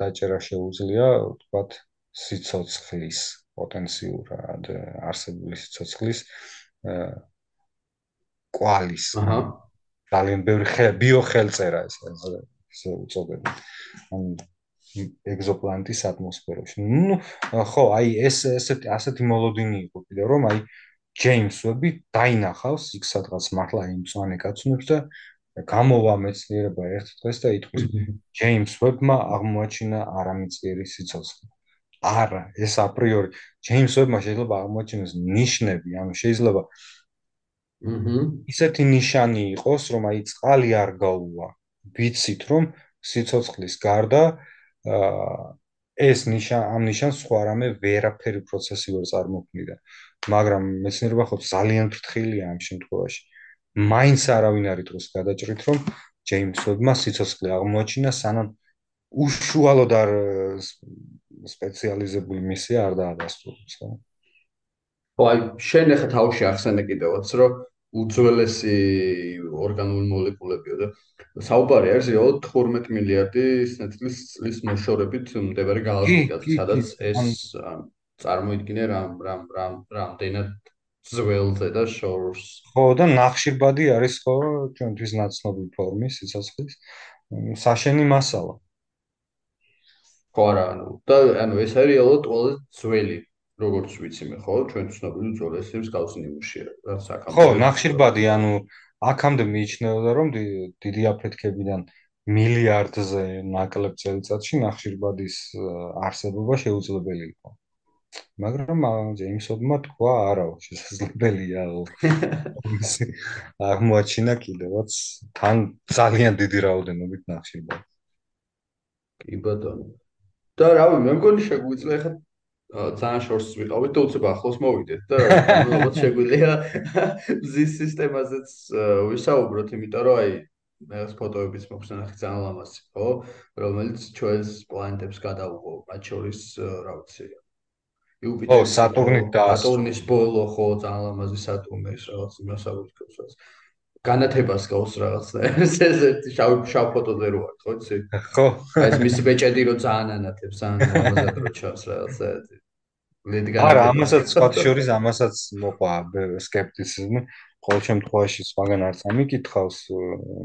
დაჭერა შეუძლია, ვთქვათ, სიცოცხლის პოტენციურად არსებული სიცოცხლის კვალის. ძალიან ბევრი ხე ბიოხელწერა ეს ესე უწოდებენ. ანუ ეგზოპლანეტის ატმოსფეროში. ნუ ხო აი ეს ესეთი ასეთი მოლოდინი იყო კიდე რომ აი ჯეიმს ვები დაინახავს იქ სადღაც მართლა იმ წვანე კაცნებს და გამოვა მეცნიერება ერთ დღეს და იტყვის. ჯეიმს ვებმა აღმოაჩინა არამიწიერი სიცოცხლე არა, ეს აპრიორი ჯეიმს ვებმა შეიძლება აღმოჩინოს ნიშნები, ანუ შეიძლება აჰა, ისეთი ნიშანი იყოს, რომ აი წყალი არ გაუვა. ვიცით, რომ სიცოცხლის გარდა აა ეს ნიშან ამ ნიშანს სხვა რამე ვერაფერი პროცესი ვერ წარმოქმნიდა. მაგრამ მეცნიერება ხო ძალიან ფრთხილია ამ შემთხვევაში. მაინც არავინ არ იტყვის გადაჭრით, რომ ჯეიმს ვებმა სიცოცხლე აღმოაჩინა, სანამ უშუალოდ არ სპეციალიზებული მისია არ დაადასტურებს, ხო? ხო, აი, შენ ახლა თავში ახსენე კიდევაც, რომ უძველესი ორგანული მოლეკულებიო და საუბარი არის რეალურად 12 მილიარდი სინათლის წლის მოშორებით მდებარე გალაქტიკაზე, სადაც ეს წარმოიდგინე რამ რამ რამ რამდენად ძველზე და შორს. ხო, და ნახშირბადი არის ხო ჩვენთვის ნაცნობი ფორმის სიცოცხლის საშენი მასალა. ხო არა ანუ და ანუ ეს არის რეალურად ყველაზე ძველი როგორც ვიცი მე ხო ჩვენ ცნობილი ძველესი მსგავსი ნიმუშია რა საკამო ხო ნახშირბადი ანუ აქამდე მიიჩნეოდა რომ დიდი აფეთქებიდან მილიარდზე ნაკლებ წელიწადში ნახშირბადის არსებობა შეუძლებელი იყო. მაგრამ ჯეიმსონმა თქვა არა შესაძლებელია აღმოაჩინა კიდევაც თან ძალიან დიდი რაოდენობით ნახშირბადი. კი ბატონო და რავი, მე მგონი შეგვიძლია ხა ძალიან შორს ვიყავით და უცებ ახლოს მოვიდეთ და ალბათ შეგვიძლია მზის სისტემაზეც ვისაუბროთ, იმიტომ რომ აი მე ეს ფოტოებიც მოხსნა ხი ძალიან ლამაზი, ხო? რომელიც ჩვენს პლანეტებს გადაუღო, მათ შორის რა ვიცი. იუპიტერი, ო სატურნი და სატურნის ბოლო, ხო, ძალიან ლამაზი სატურნის რაღაც იმასაუბრებს. განათებას გავს რაღაცა ეს ერთი შავ შავ ფოტოზე რო არის ხო იცი ხო აი ეს მისი ბეჭედი რო ძალიან ანათებს ან ამასაც რო ჩავს რაღაცა ლედი განა არა ამასაც სხვა შორის ამასაც მოყვა სკეპტიციზმი ყოველ შემთხვევაში სხვაგან არც ამიკითხავს,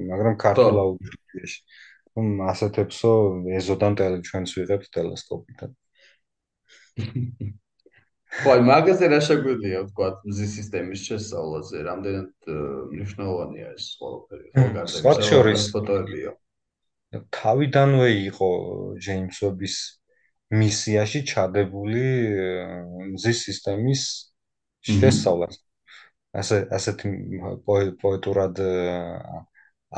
მაგრამ ქართულ აუდიტორიაში. რომ ასეთებსო ეზოდან ტელე ჩვენს ვიღებთ ტელესკოპიდან. ხო, მაგაზე რა შეგვიძლია ვთქვა მზის სისტემის შესწავლაზე, რამდენად მნიშვნელოვანია ეს ყველაფერი, ხო, გარდა ის ფოტოებიო. თავიდანვე იყო ჯეიმს ვების მისიაში ჩადებული მზის სისტემის შესწავლას. ასე ასეთი პოეტურად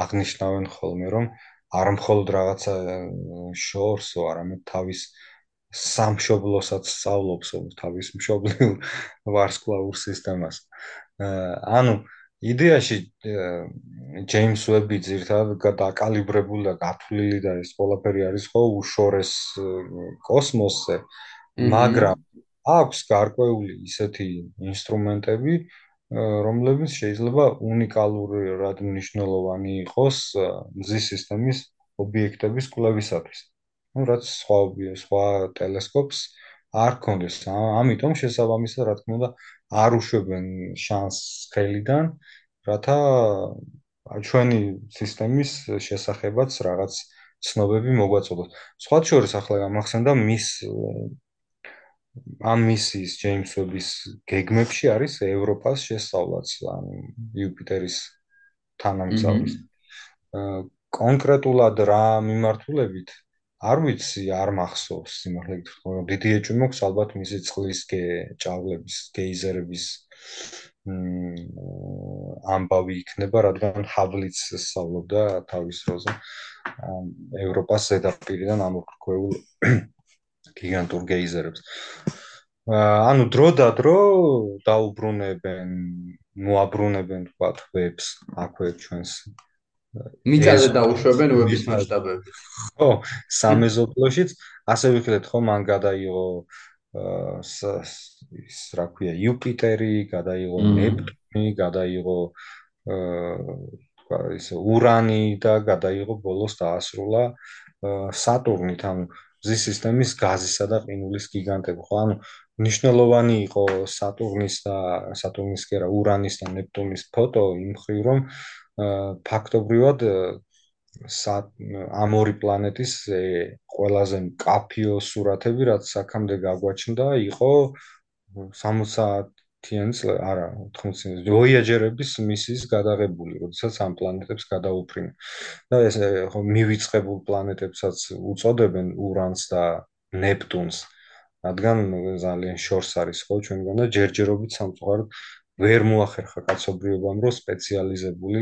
აღნიშნავენ ხოლმე, რომ არ მხოლოდ რაღაცა შორსო, არამედ თავის სამშობლოსაც სწავლობს თავის მშობლიურ ვარსკვლავურ სისტემას. ანუ იდეაში ჯეიმს ვები ძირთადად დაკალიბრებული და გათვლილი და ეს ყველაფერი არის ხო უშორეს კოსმოსზე, მაგრამ აქვს გარკვეული ისეთი ინსტრუმენტები, რომლებიც შეიძლება უნიკალურად მნიშვნელოვანი იყოს მზის სისტემის ობიექტების კვლევისათვის. Ну რაც სხვა სხვა ტელესკოპს არ ქონდეს ამიტომ შესაბამისად რა თქმა უნდა არ უშვებენ შანსს ხელიდან რათა ჩვენი სისტემის შესახებაც რაღაც ცნობები მოგვაწოდოს სხვა შორის ახლა გამახსენდა მის ამ მისიის ჯეიმს ვების გეგმებში არის ევროპას შესწავლაც ანუ იუპიტერის თანამგზავრის. კონკრეტულად რა მიმართულებით არ ვიცი, არ მახსოვს სიმართლე გითხრა, რომ დიდი ეჭვი მაქვს ალბათ მისი წყლის ჭავლების, გეიზერების ამბავი იქნება, რადგან ჰაბლიც სწავლობდა თავის დროზე ევროპას ზედაპირიდან ამოქრქეულ გიგანტურ გეიზერებს. ანუ დრო და დრო დაუბრუნებენ, მოაბრუნებენ თქვა ვებს აქვე ჩვენს მიწაზე დაუშვებენ ვების მასშტაბები. ხო, სამეზობლოშიც ასე ვიხილეთ ხო, მან გადაიღო ის რა ქვია, იუპიტერი, გადაიღო ნეპტუნი, გადაიღო აა ის ურანი და გადაიღო ბოლოს დაასრულა სატურნი, თან მზის სისტემის გაზისა და ყინულის გიგანტები, ხო? ანუ ნიშნულოვანი იყო სატურნის და სატურნის კი არა, ურანის და ნეპტუნის ფოტო იმ ხრივ, რომ ფაქტობრივად ამ ორი პლანეტის ყველაზე კაფიო სურათები, რაც აქამდე გაგვაჩნდა, იყო 60-იან წლ, არა, 80-იან ვოიაჯერების მისიის გადაღებული, როდესაც ამ პლანეტებს გადაუფრინე. და ეს ხო მივიწყებულ პლანეტებსაც უწოდებენ ურანს და ნეპტუნს. რადგან ძალიან შორს არის ხო ჩვენგან და ჯერჯერობით სამწუხაროდ ვერ მოახერხა კაცობრიობამ, რომ სპეციალიზებული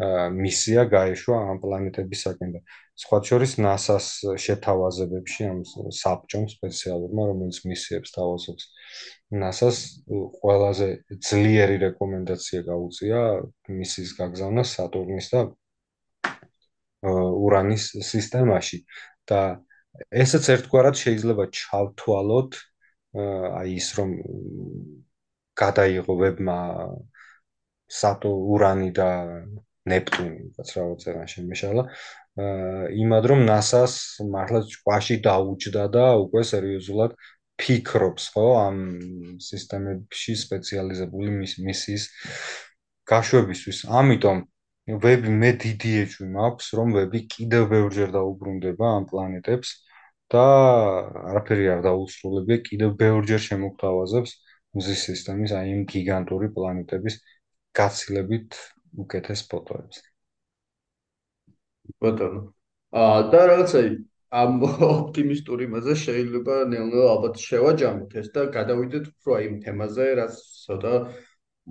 მისია გაეშვა ამ პლანეტებისაკენ და სხვა შორის NASA-ს შეთავაზებებში ამ საბჭომ სპეციალურმა, რომელიც მისიებს თავაზობს NASA-ს ყველაზე ძლიერი რეკომენდაცია გაუწია მისიის გაგზავნა სატურნის და ურანის სისტემაში. და ესეც ერთგვარად შეიძლება ჩავთვალოთ აი ის რომ გადაიღო ვებმა სატო ურანი და ნეპტუნი, რაც რაღაცა შემეშალა. აა იმად რომ NASA-ს მართლა ჭკვაში დაუჯდა და უკვე სერიოზულად ფიქრობს, ხო, ამ სისტემებში სპეციალიზებული მისიის გაშვებისთვის. ამიტომ ვები მე დიდი ეჭვი მაქვს, რომ ვები კიდევ ბევრჯერ დაუბრუნდება ამ პლანეტებს და არაფერი არ დაუსრულებია, კიდევ ბევრჯერ შემოგთავაზებს მზის სისტემის აი იმ გიგანტური პლანეტების გაცილებით უკეთეს ფოტოებს. ბატონო. აა და რაღაცა ამ ოპტიმისტური მასე შეიძლება ნელ-ნელა ალბათ შევაჯამოთ ეს და გადავიდეთ უფრო აი იმ თემაზე, რაც ცოტა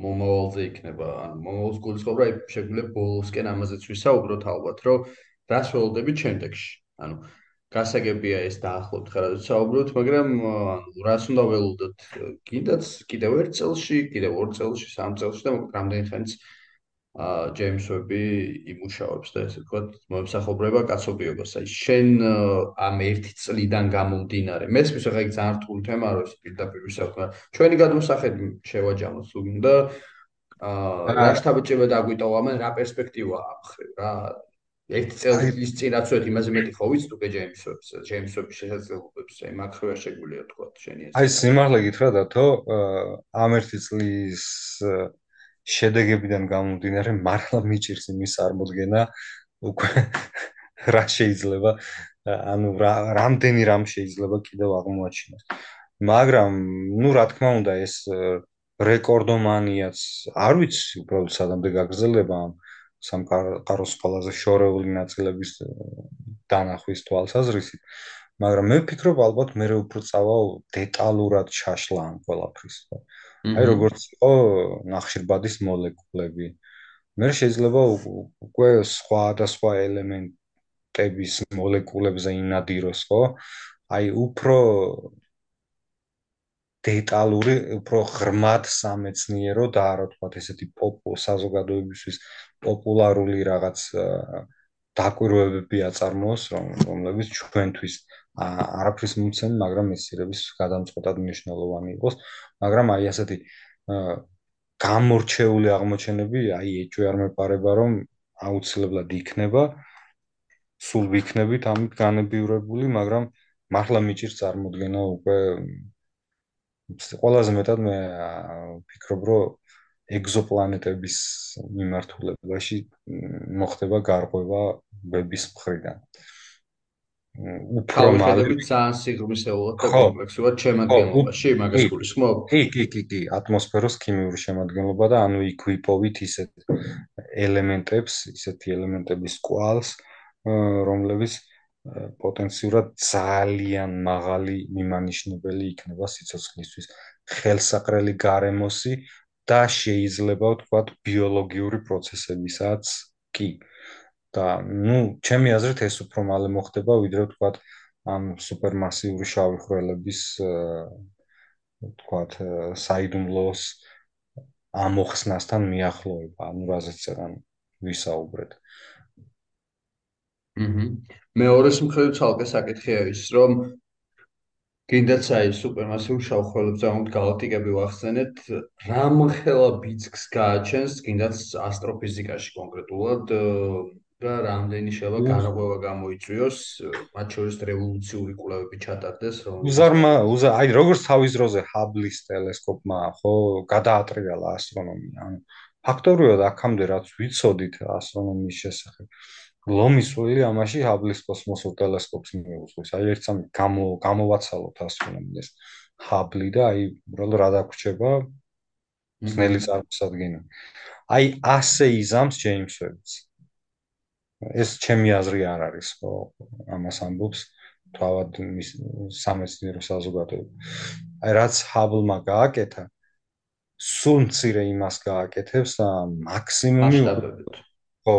მომავალზე იქნება. ანუ მომავალს გულისხმობ, რა შეგვიძლია ბოლოსკენ ამაზეც ვისაუბროთ ალბათ, რომ რას ველოდებით შემდეგში. ანუ გასაგებია ეს დაახლოებით ხარ საუბრობთ, მაგრამ ანუ რას უნდა ველოდოთ? კიდაც კიდევ ერთ წელში, კიდევ ორ წელში, სამ წელში და რამდენი ხანს აა ჯეიმს ვები იმუშავებს და ესე ვთქვათ, მოემსახურება კაცობრიობას. აი შენ ამ ერთი წლიდან გამომდინარე, მესმის ხა იქ ძალიან რთული თემაა, რომ ეს პირდაპირ ვისაუბრა. ჩვენი გადმოსახედი შევაჯამოთ თუ გინდა. აა რა შთაბეჭდება დაგვიტოვა, მაგრამ რა პერსპექტივა აქვს რა? ერთ წელს წინაც ვეთ იმაზე მეტი ხო ვიცი თუ გე ჯეიმსებს ჯეიმსების შესაძლებლობებს. აი მაქროა შეგვიძლია თქვა შენი ეს. აი სიმართლე გითხრა დათო ამ ერთი წლის შედეგებიდან გამომდინარე მართლა მიჭირს იმის წარმოქმნა უკვე რა შეიძლება ანუ რამდენი რამ შეიძლება კიდევ აღმოაჩინოს. მაგრამ ну რა თქმა უნდა ეს რეკორდომანიაც არ ვიცი უბრალოდ სადამდე გაგრძელდება ამ სამყაროს ყველაზე შორეული ნაწილების დანახვის თვალსაზრისით მაგრამ მე ვფიქრობ ალბათ მე უფრო წავა დეტალურად ჩაშლა ამ ყველაფრის აი როგორც იყო ნახშირბადის მოლეკულები. მე შეიძლება უკვე სხვა და სხვა ელემენტების მოლეკულებზე ინადიროს ხო? აი უფრო დეტალური, უფრო ღრმად სამეცნიერო და რა თქვა ესეთი პოპ საზოგადოებისთვის პოპულარული რაღაც დაკვირვებები აწარმოოს, რომლებიც ჩვენთვის არაფრის მომცემი, მაგრამ მესირების გადამწყვეტად მნიშვნელოვანი იყოს, მაგრამ აი ასეთი გამორჩეული აღმოჩენები, აი ეჭვი არ მეპარება, რომ აუცილებლად იქნება. სულ ვიქნებით ამით განებივრებული, მაგრამ მართლა მიჭირს წარმოქმნა უკვე ყველაზე მეტად მე ვფიქრობ, რომ ეგზოპლანეტების მიმართულებაში მოხდება გარღვევა ვების მხრიდან. უფრო მალე ძალიან სიღრმისეულად და კომპლექსურად შემადგენლობაში მაგას გულისხმობ? კი, კი, კი, კი, ატმოსფეროს ქიმიური შემადგენლობა და ანუ იქ ვიპოვით ისეთ ელემენტებს, ისეთი ელემენტების კვალს, რომლებიც პოტენციურად ძალიან მაღალი მიმანიშნებელი იქნება სიცოცხლისთვის. ხელსაყრელი გარემოსი და შეიძლება ვთქვათ ბიოლოგიური პროცესებისაც კი. და ну, ჩემი აზრით ეს უფრო მალე მოხდება, ვიდრე ვთქვათ ამ სუპერმასიური შავი ხვრელების ვთქვათ საიდუმლოს ამოხსნასთან მიახლოება, ანუ რაზეც წერან ვისაუბრეთ. აჰა. მეორეს მხრიდან ცალკე საკითხია ის, რომ კიდეც აი სუპერმასიურ შავხელებზე ამ გალაქტიკები ვახსენეთ, რამ ხელა ბიცკს გააჩენს კიდეც ასტროფიზიკაში კონკრეტულად და რამდენი შევა განაღვევა გამოიწვიოს, მათ შორის რევოლუციური კვლევები ჩატარდეს, რომ უზარმა, უზა, აი როგორც თავის დროზე ჰაბლის ტელესკოპმა ხო გადაატრიალა ასტრონომია, ანუ ფაქტობრივად აქამდე რაც ვიცოდით ასტრონომიის შესახებ, ლომის სული ამაში ჰაბლის კოსმოსურ ტელესკოპს მიუძღვის. აი ერთ სამ გამო გამოვაცალოთ ასტრონომიას. ჰაბლი და აი უბრალოდ რა დაგვრჩება ძნელი წარმოსადგენი. აი ასე იზამს ჯეიმს ვებიც. ეს ჩემი აზრი არ არის, ხო, ამას ამბობს თავად მის სამეცნიერო საზოგადოება. აი რაც ჰაბლმა გააკეთა, სულ მცირე იმას გააკეთებს და მაქსიმუმი ხო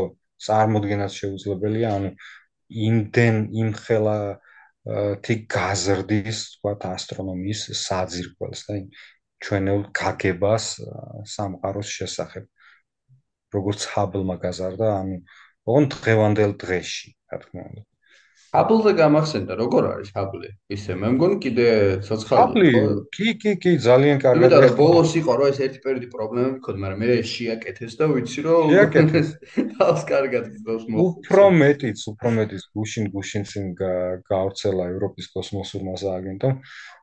წარმოქმნას შეუძლებელია, ანუ იმდენ იმხელა თი გაზრდის, თქვა ასტრონომიის საძირკველს და ჩვენელ გაგებას სამყაროს შესახებ. როგორც ჰაბლმა გაზარდა, ანუ ოღონდ დღევანდელ დღეში, რა თქმა უნდა. ჰაბლზე გამახსენდა როგორ არის ჰაბლი ისე მე მგონი კიდე ცოცხალი ხო? კი კი კი ძალიან კარგად იმიტომ რომ ბოლოს იყო რომ ეს ერთი პერიოდი პრობლემები მქონდა მაგრამ მე შეაკეთეს და ვიცი რომ შეაკეთეს თავს კარგად გძოს მო უფრო მეტიც უფრო მეტიც გუშინ გუშინ წინ გავრცელა ევროპის კოსმოსურმა სააგენტომ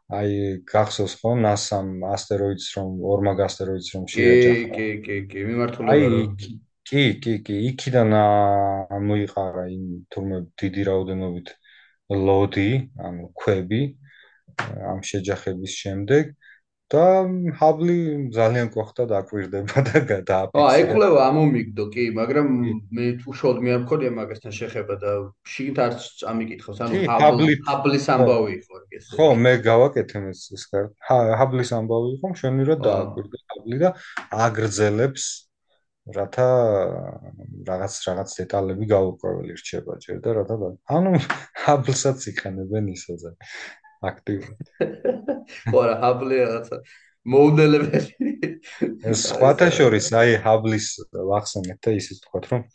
აი გახსოვს ხო NASA-მ ასტეროიდს რომ ორმაგ ასტეროიდს რომ შეაჯახა. კი კი კი კი მიმართულება რომ კი, კი, კი, იქიდან მოიყარა იმ თურმე დიდი რაოდენობით ლოდი, ანუ ქვები ამ შეჯახების შემდეგ და ჰაბლი ძალიან კოხტა დაკვირდება და გადააფიქსირა. აა, ეკვლევა ამომიგდო, კი, მაგრამ მე უშუალოდ მე არ მქონია მაგასთან შეხება და შიგნით არც ამიკითხოს, ანუ ჰაბლი ჰაბლის ამბავი იყო ეს. ხო, მე გავაკეთე ეს ეს კარტ. ჰაბლის ამბავი იყო, მშვენივრად დააკვირდა ჰაბლი და აგრძელებს რათა რაღაც რაღაც დეტალები გაურკვეველი რჩება ჯერ და რათა ანუ ჰაბლსაც იყენებენ ისოზე აქტიურად ხო რა ჰაბლი რაღაცა მოდელები ეს სხვათა შორის აი ჰაბლის ვახსენეთ და ისიც თქვა რომ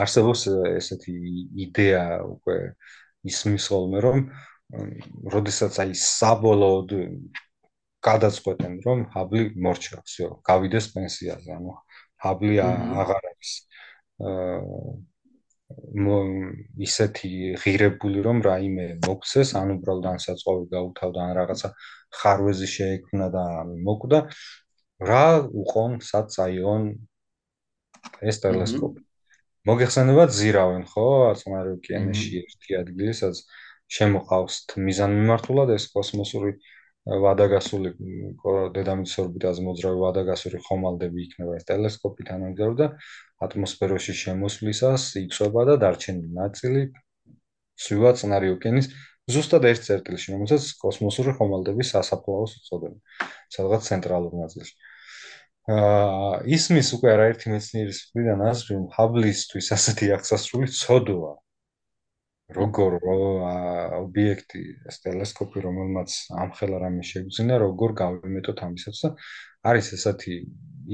არსებობს ესეთი იდეა უკვე ისმის ხოლმე რომ როდესაც აი საბოლოოდ გადაწყვეტენ რომ ჰაბლი მორჩა, всё, გავიდეს პენსიაზე, ანუ ჰაბლი აღარ არის აა ისეთი ღირებული რომ რაიმე მოქცეს, ან უბრალოდ ანსაწყოვი გაუთავდა ან რაღაცა ხარვეზი შეექმნა და მოკვდა. რა უყონ სად წაიღონ ეს ტელესკოპი. მოგეხსენება ზირავენ, ხო, წყნარი აჰა. ოკეანეში ერთი ადგილი, სადაც შემოყავს მიზანმიმართულად ეს კოსმოსური ვადაგასული დედამიწის ორბიტაზე მოძრავი ვადაგასური ხომალდები იქნება ეს ტელესკოპით ანაგზავრდა ატმოსფეროში შემოსვლისას იწובה და დარჩენილი ნაწილი ცვივა წყნარი ოკეანის ზუსტად ერთ წერტილში, რომელსაც კოსმოსური ხომალდების სასაფლაოს უწოდებენ, სადღაც ცენტრალურ ნაწილში. აა ისმის უკვე არაერთი მეცნიერის მხრიდან აზრი, რომ ჰაბლისთვის ასეთი აღსასრული ცოდოა, როგორ ობიექტი, ეს ტელესკოპი, რომელმაც ამხელა რამე შეგვძინა, როგორ გავიმეტოთ ამისაც და არის ესეთი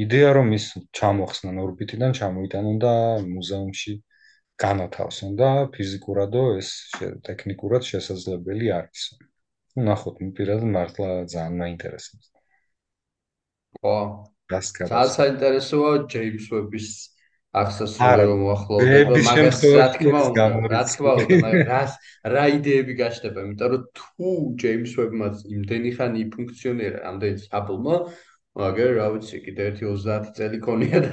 იდეა, რომ ის ჩამოხსნან ორბიტიდან, ჩამოიტანონ და მუზეუმში განათავსონ და ფიზიკურადო ეს ტექნიკურად შესაძლებელი არის. ну ნახოთ, მე პირადად მართლა ძალიან მაინტერესებს. ხო, ძალიან საინტერესოა ჯეიმს ვების აღსასრული რომ მოახლოვდება, მაგას რა თქმა უნდა, რა თქმა უნდა, მაგრამ რა იდეები გაჩნდება, იმიტომ რომ თუ ჯეიმს ვებმა იმდენი ხანი ფუნქციონირა, ამდენი აბლმა, მაგრამ რა ვიცი, კიდე ერთი 30 წელი ქონია და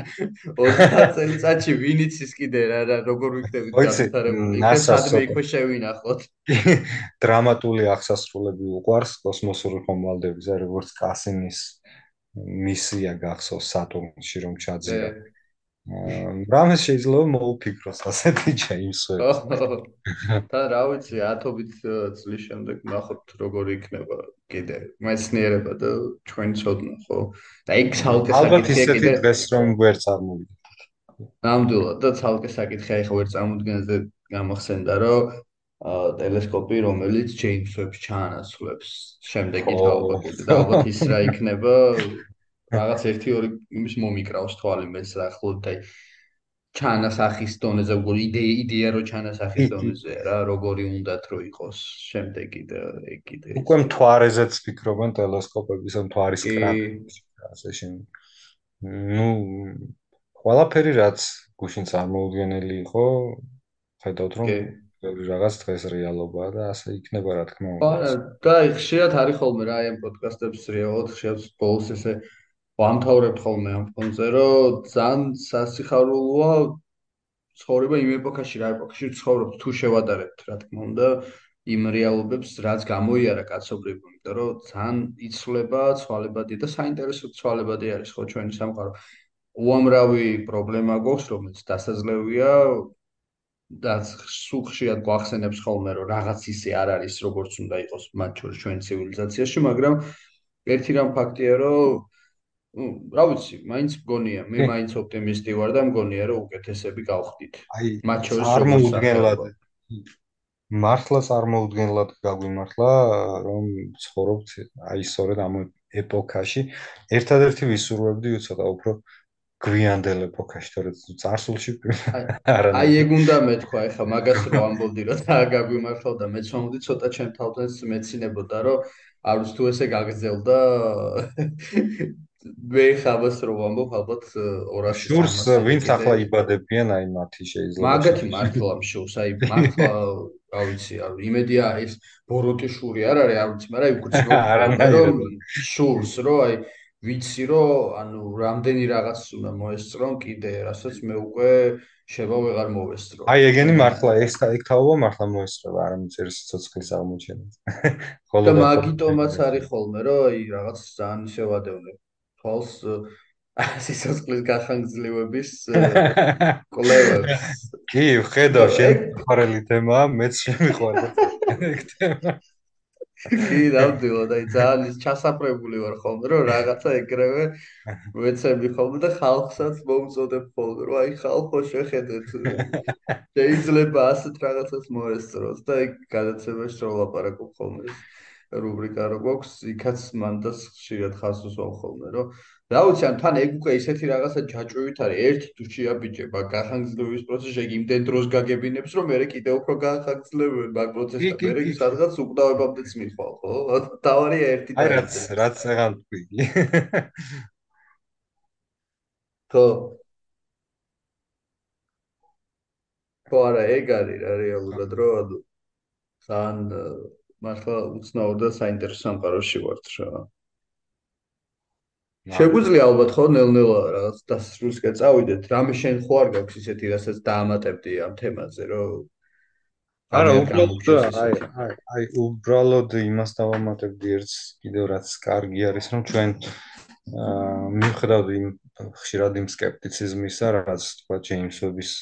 30 წელიწადში ვინ იცის კიდე რა რა როგორ ვიქნებით განვითარებული. იქ სადმე იქვე შევინახოთ. დრამატული აღსასრულები უყარს კოსმოსური ხომალდების, როგორც კასინის მისია გახსოვს სატურნში რომ ჩაძირა. რამეს შეიძლება მოუფიქროს ასეთი ჯეიმსვები. და რა ვიცი, ათობით წლის შემდეგ ნახოთ როგორი იქნება კიდე მეცნიერება და ჩვენ ცოდნა, ხო? და იქ ცალკე საკითხია კიდე. ალბათ ისეთი დღეს რომ ვერ წარმოვიდგინოთ. ნამდვილად და ცალკე საკითხია ხო ვერ წარმოვიდგინოთ და გამახსენდა რომ ტელესკოპი, რომელიც ჯეიმს ვებს ჩაანაცვლებს. შემდეგი თაობა კიდე და ალბათ ის რა იქნება რაღაც 1-2 იმის მომიკრავს თვალი მეც რა ხლოდ აი ჩანასახის დონეზე უგული იდეა იდეა რო ჩანასახის დონეზე რა როგორი უნდათ რო იყოს შემდეგი და ეგ კიდე უკვე მთვარეზეც ფიქრობენ ტელესკოპების ან მთვარის კრატერში ასე შენ ну ყველაფერი რაც გუშინ წარმოუდგენელი იყო ხედავთ რომ რაღაც დღეს რეალობაა და ასე იქნება რა თქმა უნდა. არა, და ხშირად არის ხოლმე რა ამ პოდკასტებს რეალოდ ხშირად ბოლოს ესე ვამთავრებთ ხოლმე ამ ფონზე, რომ ძალიან სასიხარულოა ცხოვრება იმ ეპოქაში, რა ეპოქაში ცხოვრობთ, თუ შევადარებთ, რა თქმა უნდა, იმ რეალობებს, რაც გამოიარა კაცობრიობა, იმიტომ რომ ძალიან იცვლება ცვალებადი და საინტერესო ცვალებადი არის ხო ჩვენი სამყარო. უამრავი პრობლემა გვაქვს, რომელიც დასაძლევია და სულ ხშირად გვახსენებს ხოლმე, რომ რაღაც ისე არ არის, როგორც უნდა იყოს მათ შორის ჩვენ ცივილიზაციაში, მაგრამ ერთი რამ ფაქტია, რომ რა ვიცი, მაინც მგონია, მე მაინც ოპტიმისტი ვარ და მგონია, რომ უკეთესები გავხდით. აი, მათ შორის წარმოუდგენლად მართლა წარმოუდგენლად გაგვიმართლა, რომ ცხოვრობთ აი სწორედ ამ ეპოქაში. ერთადერთი ვისურვებდი უცოტა უფრო გვიანდელ ეპოქაში, თორე წარსულში არა. აი ეგ უნდა მეთქვა, ეხლა მაგას რო ამბობდი, რომ და გაგვიმართლა და მეც მომდი ცოტა ჩემ თავდანს მეცინებოდა, რომ არ ვიცი თუ ესე გაგზელდა მე ხაბას რო ვამბობ ალბათ 200 შურს ვინც ახლა იბადებიან აი მათი შეიძლება მაგათი მართლა მშურს აი მართლა რა ვიცი არ იმედია ეს ბოროტიშური არ არის არ ვიცი მაგრამ იქ რომ შურს რო აი ვიცი რომ ანუ რამდენი რაღაც უნდა მოესწრონ კიდე რასაც მე უკვე შევა ვეღარ მოვესწრო. აი ეგენი მართლა ეს ეგ თაობა მართლა მოესწრება არამედ ეს ცოცხლის აღმოჩენა ხოლმე და მაგიტომაც არის ხოლმე რომ აი რაღაც ძალიან შევადევნებ თვალს სიცოცხლის გახანგრძლივების კვლევებს. კი, ხედავ, შენ ხარელი თემაა, მეც შემიყვარდა ეგ თემა. კი, დავდილო და ძალიან ჩასაფრებული ვარ ხოლმე, რომ რაღაცა ეგრევე ვეცემი ხოლმე და ხალხსაც მომწოდებ ხოლმე, რომ აი ხალხო შეხედეთ. შეიძლება ასეთ რაღაცას მოესწროს და ეგ გადაცემაში რომ ლაპარაკობ ხოლმე რუბრიკა რო გვაქვს, იქაც მანდას ხშირად ხას უსვამ ხოლმე, რომ რა ვიცი, ან თან ეგ უკვე ისეთი რაღაცა ჯაჭვით არის, ერთი თუ შეაბიჯება გახანგრძლივების პროცესში, ეგ იმდენ დროს გაგებინებს, რომ მე კიდე უფრო გახანგრძლივებ მაგ პროცესს და მე სადღაც უკვდავებამდეც მიხვალ, ხო? დავარია ერთი და რაც რაც აღარ თქვი. ხო. ხო არა, ეგ არის რა რეალურად, რომ ძალიან მართლა უცნაო და საინტერესო სამყაროში ვართ რა. შეგვიძლია ალბათ ხო ნელ-ნელა რაღაც დასრულსკე წავიდეთ. რამე შენ ხო არ გაქვს ისეთი, რასაც დაამატებდი ამ თემაზე, რომ არა, უბრალოდ აი აი აი უბრალოდ იმას დავამატებდი ერთს კიდევ რაც კარგი არის, რომ ჩვენ აა მივხვდავთ იმ ხშირად იმ скеპტიციზმისა, რაც თქვა ჯეიმს ვების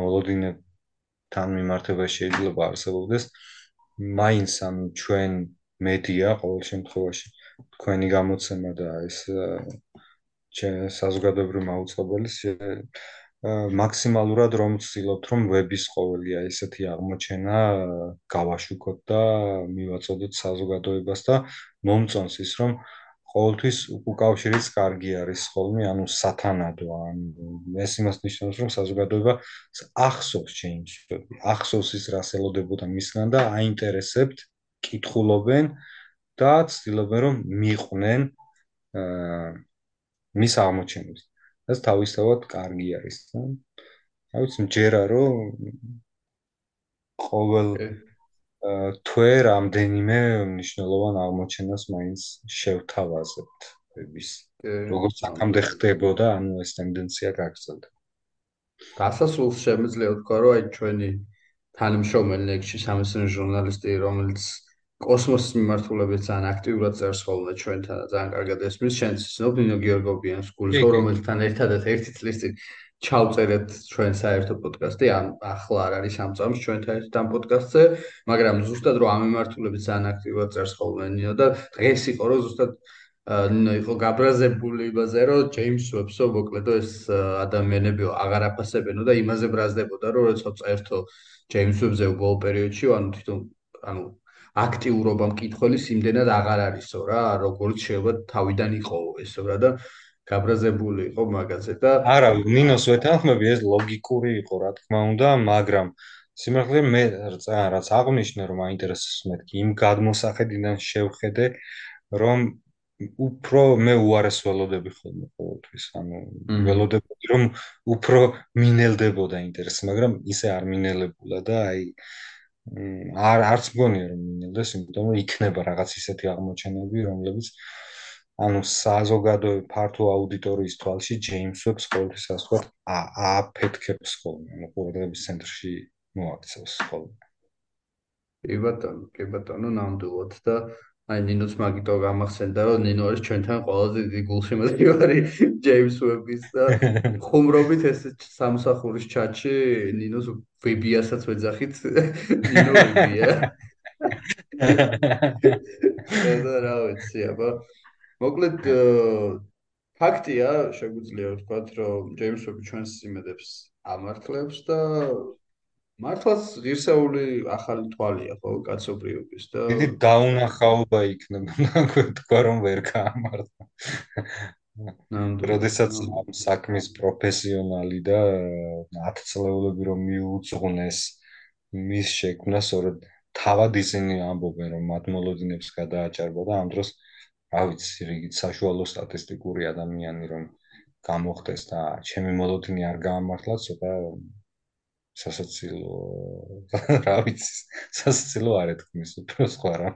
მოლოდინებთან მიმართება შეიძლება არსებობდეს. აა მაინც ამ ჩვენ მედია ყოველ შემთხვევაში თქვენი გამოცემა და ეს საზოგადოებრივი მაუწყებელი მაქსიმალურად რომ ვცდილობთ რომ ვების ყოველია ესეთი აღმოჩენა გავაშუქოთ და მივაწოდოთ საზოგადოებას და მომწონს ის რომ ყოველთვის უკავშირიც კარგი არის ხოლმე ანუ სათანადო ანუ ეს იმას ნიშნავს რომ საზოგადოება ახსოვს ჩეინჯები ახსოვს ის რას ელოდებოდა მისგან და აინტერესებთ კითხულობენ და ცდილობენ რომ მიიყვნენ აა მის აღმოჩენებს ეს თავისთავად კარგი არის რა ვიცი ჯერა რომ ყოველ თვე რამდენიმე მნიშვნელოვან აღმოჩენას მაინც შევთავაზებთ. ვების როგორც აქამდე ხდებოდა ანუ ეს ტენდენცია გაგრძელდა. გასასრულს შემიძლია ვთქვა რომ აი ჩვენი თანამშრომელი ლექში სამეცნიერო ჟურნალისტი რომელიც კოსმოსის მიმართულებით ძალიან აქტიურად წერს ხოლმე ჩვენთან და ძალიან კარგად ესმის შენს ნობინო გიორგობიანს გულისხმობ რომელთან ერთადაც ერთი წლის წინ ჩავწერეთ ჩვენ საერთო პოდკასტი ან ახლა არ არის ამ წამს ჩვენთან ერთად ამ პოდკასტზე მაგრამ ზუსტად რომ ამ მიმართულებით ძალიან აქტიურად წერს ხოლმე ნინო და დღეს იყო რომ ზუსტად ნინო იყო გაბრაზებული იმაზე რომ ჯეიმს უებსო მოკლედო ეს ადამიანები აღარ აფასებენო და იმაზე ბრაზდებოდა რომ როცა წერთო ჯეიმს უებზე ბოლ პერიოდში ანუ თვითონ ანუ აქტიურობა მკითხველის იმდენად აღარ არისო რა, როგორც შეიძლება თავიდან იყო ესო რა და გაბრაზებული იყო მაგაზე და არა, ნინოს ვეთანხმები, ეს ლოგიკური იყო, რა თქმა უნდა, მაგრამ სიმართლე მე რაც აღნიშნე რომ აინტერესებს მეთქი იმ გადმოსახედიდან შევხედე რომ უფრო მე უარეს ველოდები ხოლმე ყოველთვის ანუ ველოდებოდი რომ უფრო მინელდებოდა ინტერესი მაგრამ ისე არ მინელებულა და აი არ არც მგონია რომ მინელდეს, იმიტომ რომ იქნება რაღაც ისეთი აღმოჩენები, რომლებიც ანუ საზოგადო ფართო აუდიტორიის თვალში ჯეიმს ვებს ყოველთვის ასე ვთქვათ, აფეთქებს ხოლმე, ანუ ყურადღების ცენტრში მოაქცევს ხოლმე. კი ბატონო, კი ბატონო, ნამდვილად და აი ნინოს მაგიტო გამახსენდა რომ ნინო არის ჩვენთან ყველაზე დიდი გულშემატკივარი ჯეიმს უების და ხუმრობით ეს სამსახურის ჩატში ნინოს ვებიასაც ვეძახით ნინო ვებია და რა ვიცი აბა მოკლედ ფაქტია შეგვიძლია ვთქვათ რომ ჯეიმს უები ჩვენს იმედებს ამართლებს და მართლაც ღირსეული ახალი თვალია ხო კაცობრიობის და დიდი დაუნახაობა იქნება თქვა რომ ვერ გაამართლა ნამდვილად. როდესაც საქმის პროფესიონალი და 10 წლეულები რომ მიუძღვნეს მის შექმნას სწორედ თავად ისინი ამბობენ რომ მათ მოლოდინებს გადააჭარბა და ამ დროს რა ვიცი რიგით საშუალო სტატისტიკური ადამიანი რომ გამოხდეს და ჩემი მოლოდინი არ გაამართლა ცოტა სასაცილო რა ვიცი სასაცილო არ ეთქმის უფრო სხვა რა.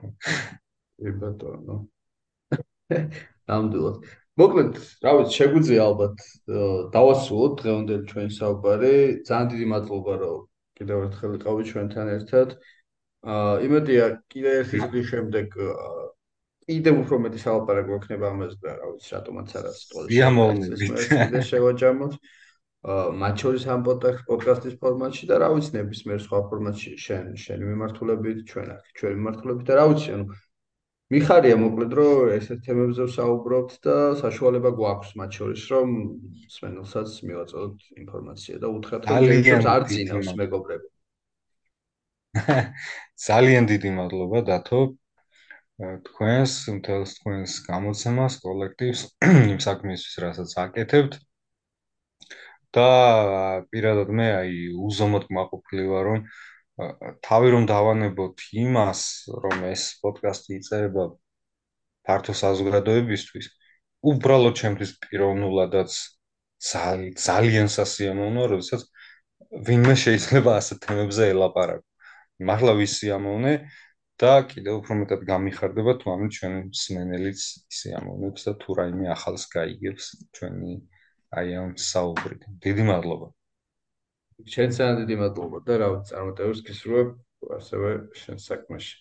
ე ბატონო. ნამდვილად. მოკლედ რა ვიცი შეგვიძლია ალბათ დავასრულოთ დღევანდელი ჩვენი საუბარი. ძალიან დიდი მადლობა რომ კიდევ ერთხელ იყავით ჩვენთან ერთად. აა იმედია კიდევ ერთი წლის შემდეგ კიდევ უფრო მეტი საუბარი გვექნება ამაზე და რა ვიცი რატომაც არა სიტყვა სიამოვნებით შევაჯამოთ მათ შორის ამ პოდკასტის ფორმატში და რა ვიცი ნებისმიერ სხვა ფორმატში შენ შენი მიმართულებით ჩვენ აქ ჩვენ მიმართულებით და რა ვიცი ანუ მიხარია მოკლედ რომ ესეთ თემებზე ვსაუბრობთ და საშუალება გვაქვს მათ შორის რომ სვენელსაც მივაწოდოთ ინფორმაცია და უთხრათ რომ არ წინავს მეგობრები ძალიან დიდი მადლობა დათო თქვენს მთელს თქვენს გამოცემას კოლექტივს იმ საქმისთვის რასაც აკეთებთ. და პირადად მე აი უზომოდ მაყოფილი ვარ რომ თავი რომ დავანებოთ იმას რომ ეს პოდკასტი იწერება ფართო საზოგადოებისთვის უბრალოდ ჩემთვის პიროვნულადაც ძალიან სასიამოვნოა როდესაც ვინმე შეიძლება ასეთ თემებზე ელაპარაკო. მართლა ვისიამოვნე და კიდევ უფრო მეტად გამიხარდება თუ ამით ჩვენი მსმენელიც ისე ამოვნებს და თუ რაიმე ახალს გაიგებს ჩვენი აი ამ საუბრით. დიდი მადლობა. შენცან დიდი მადლობა და რა ვიცი წარმოტევებს გისურვებ ასევე შენ საქმეში.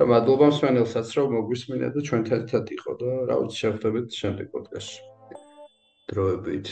და მადლობა მსმენელსაც რომ მოგვისმინა და ჩვენთან ერთად იყო და რა ვიცი შევხვდებით შემდეგ პოდკასტში. დროებით.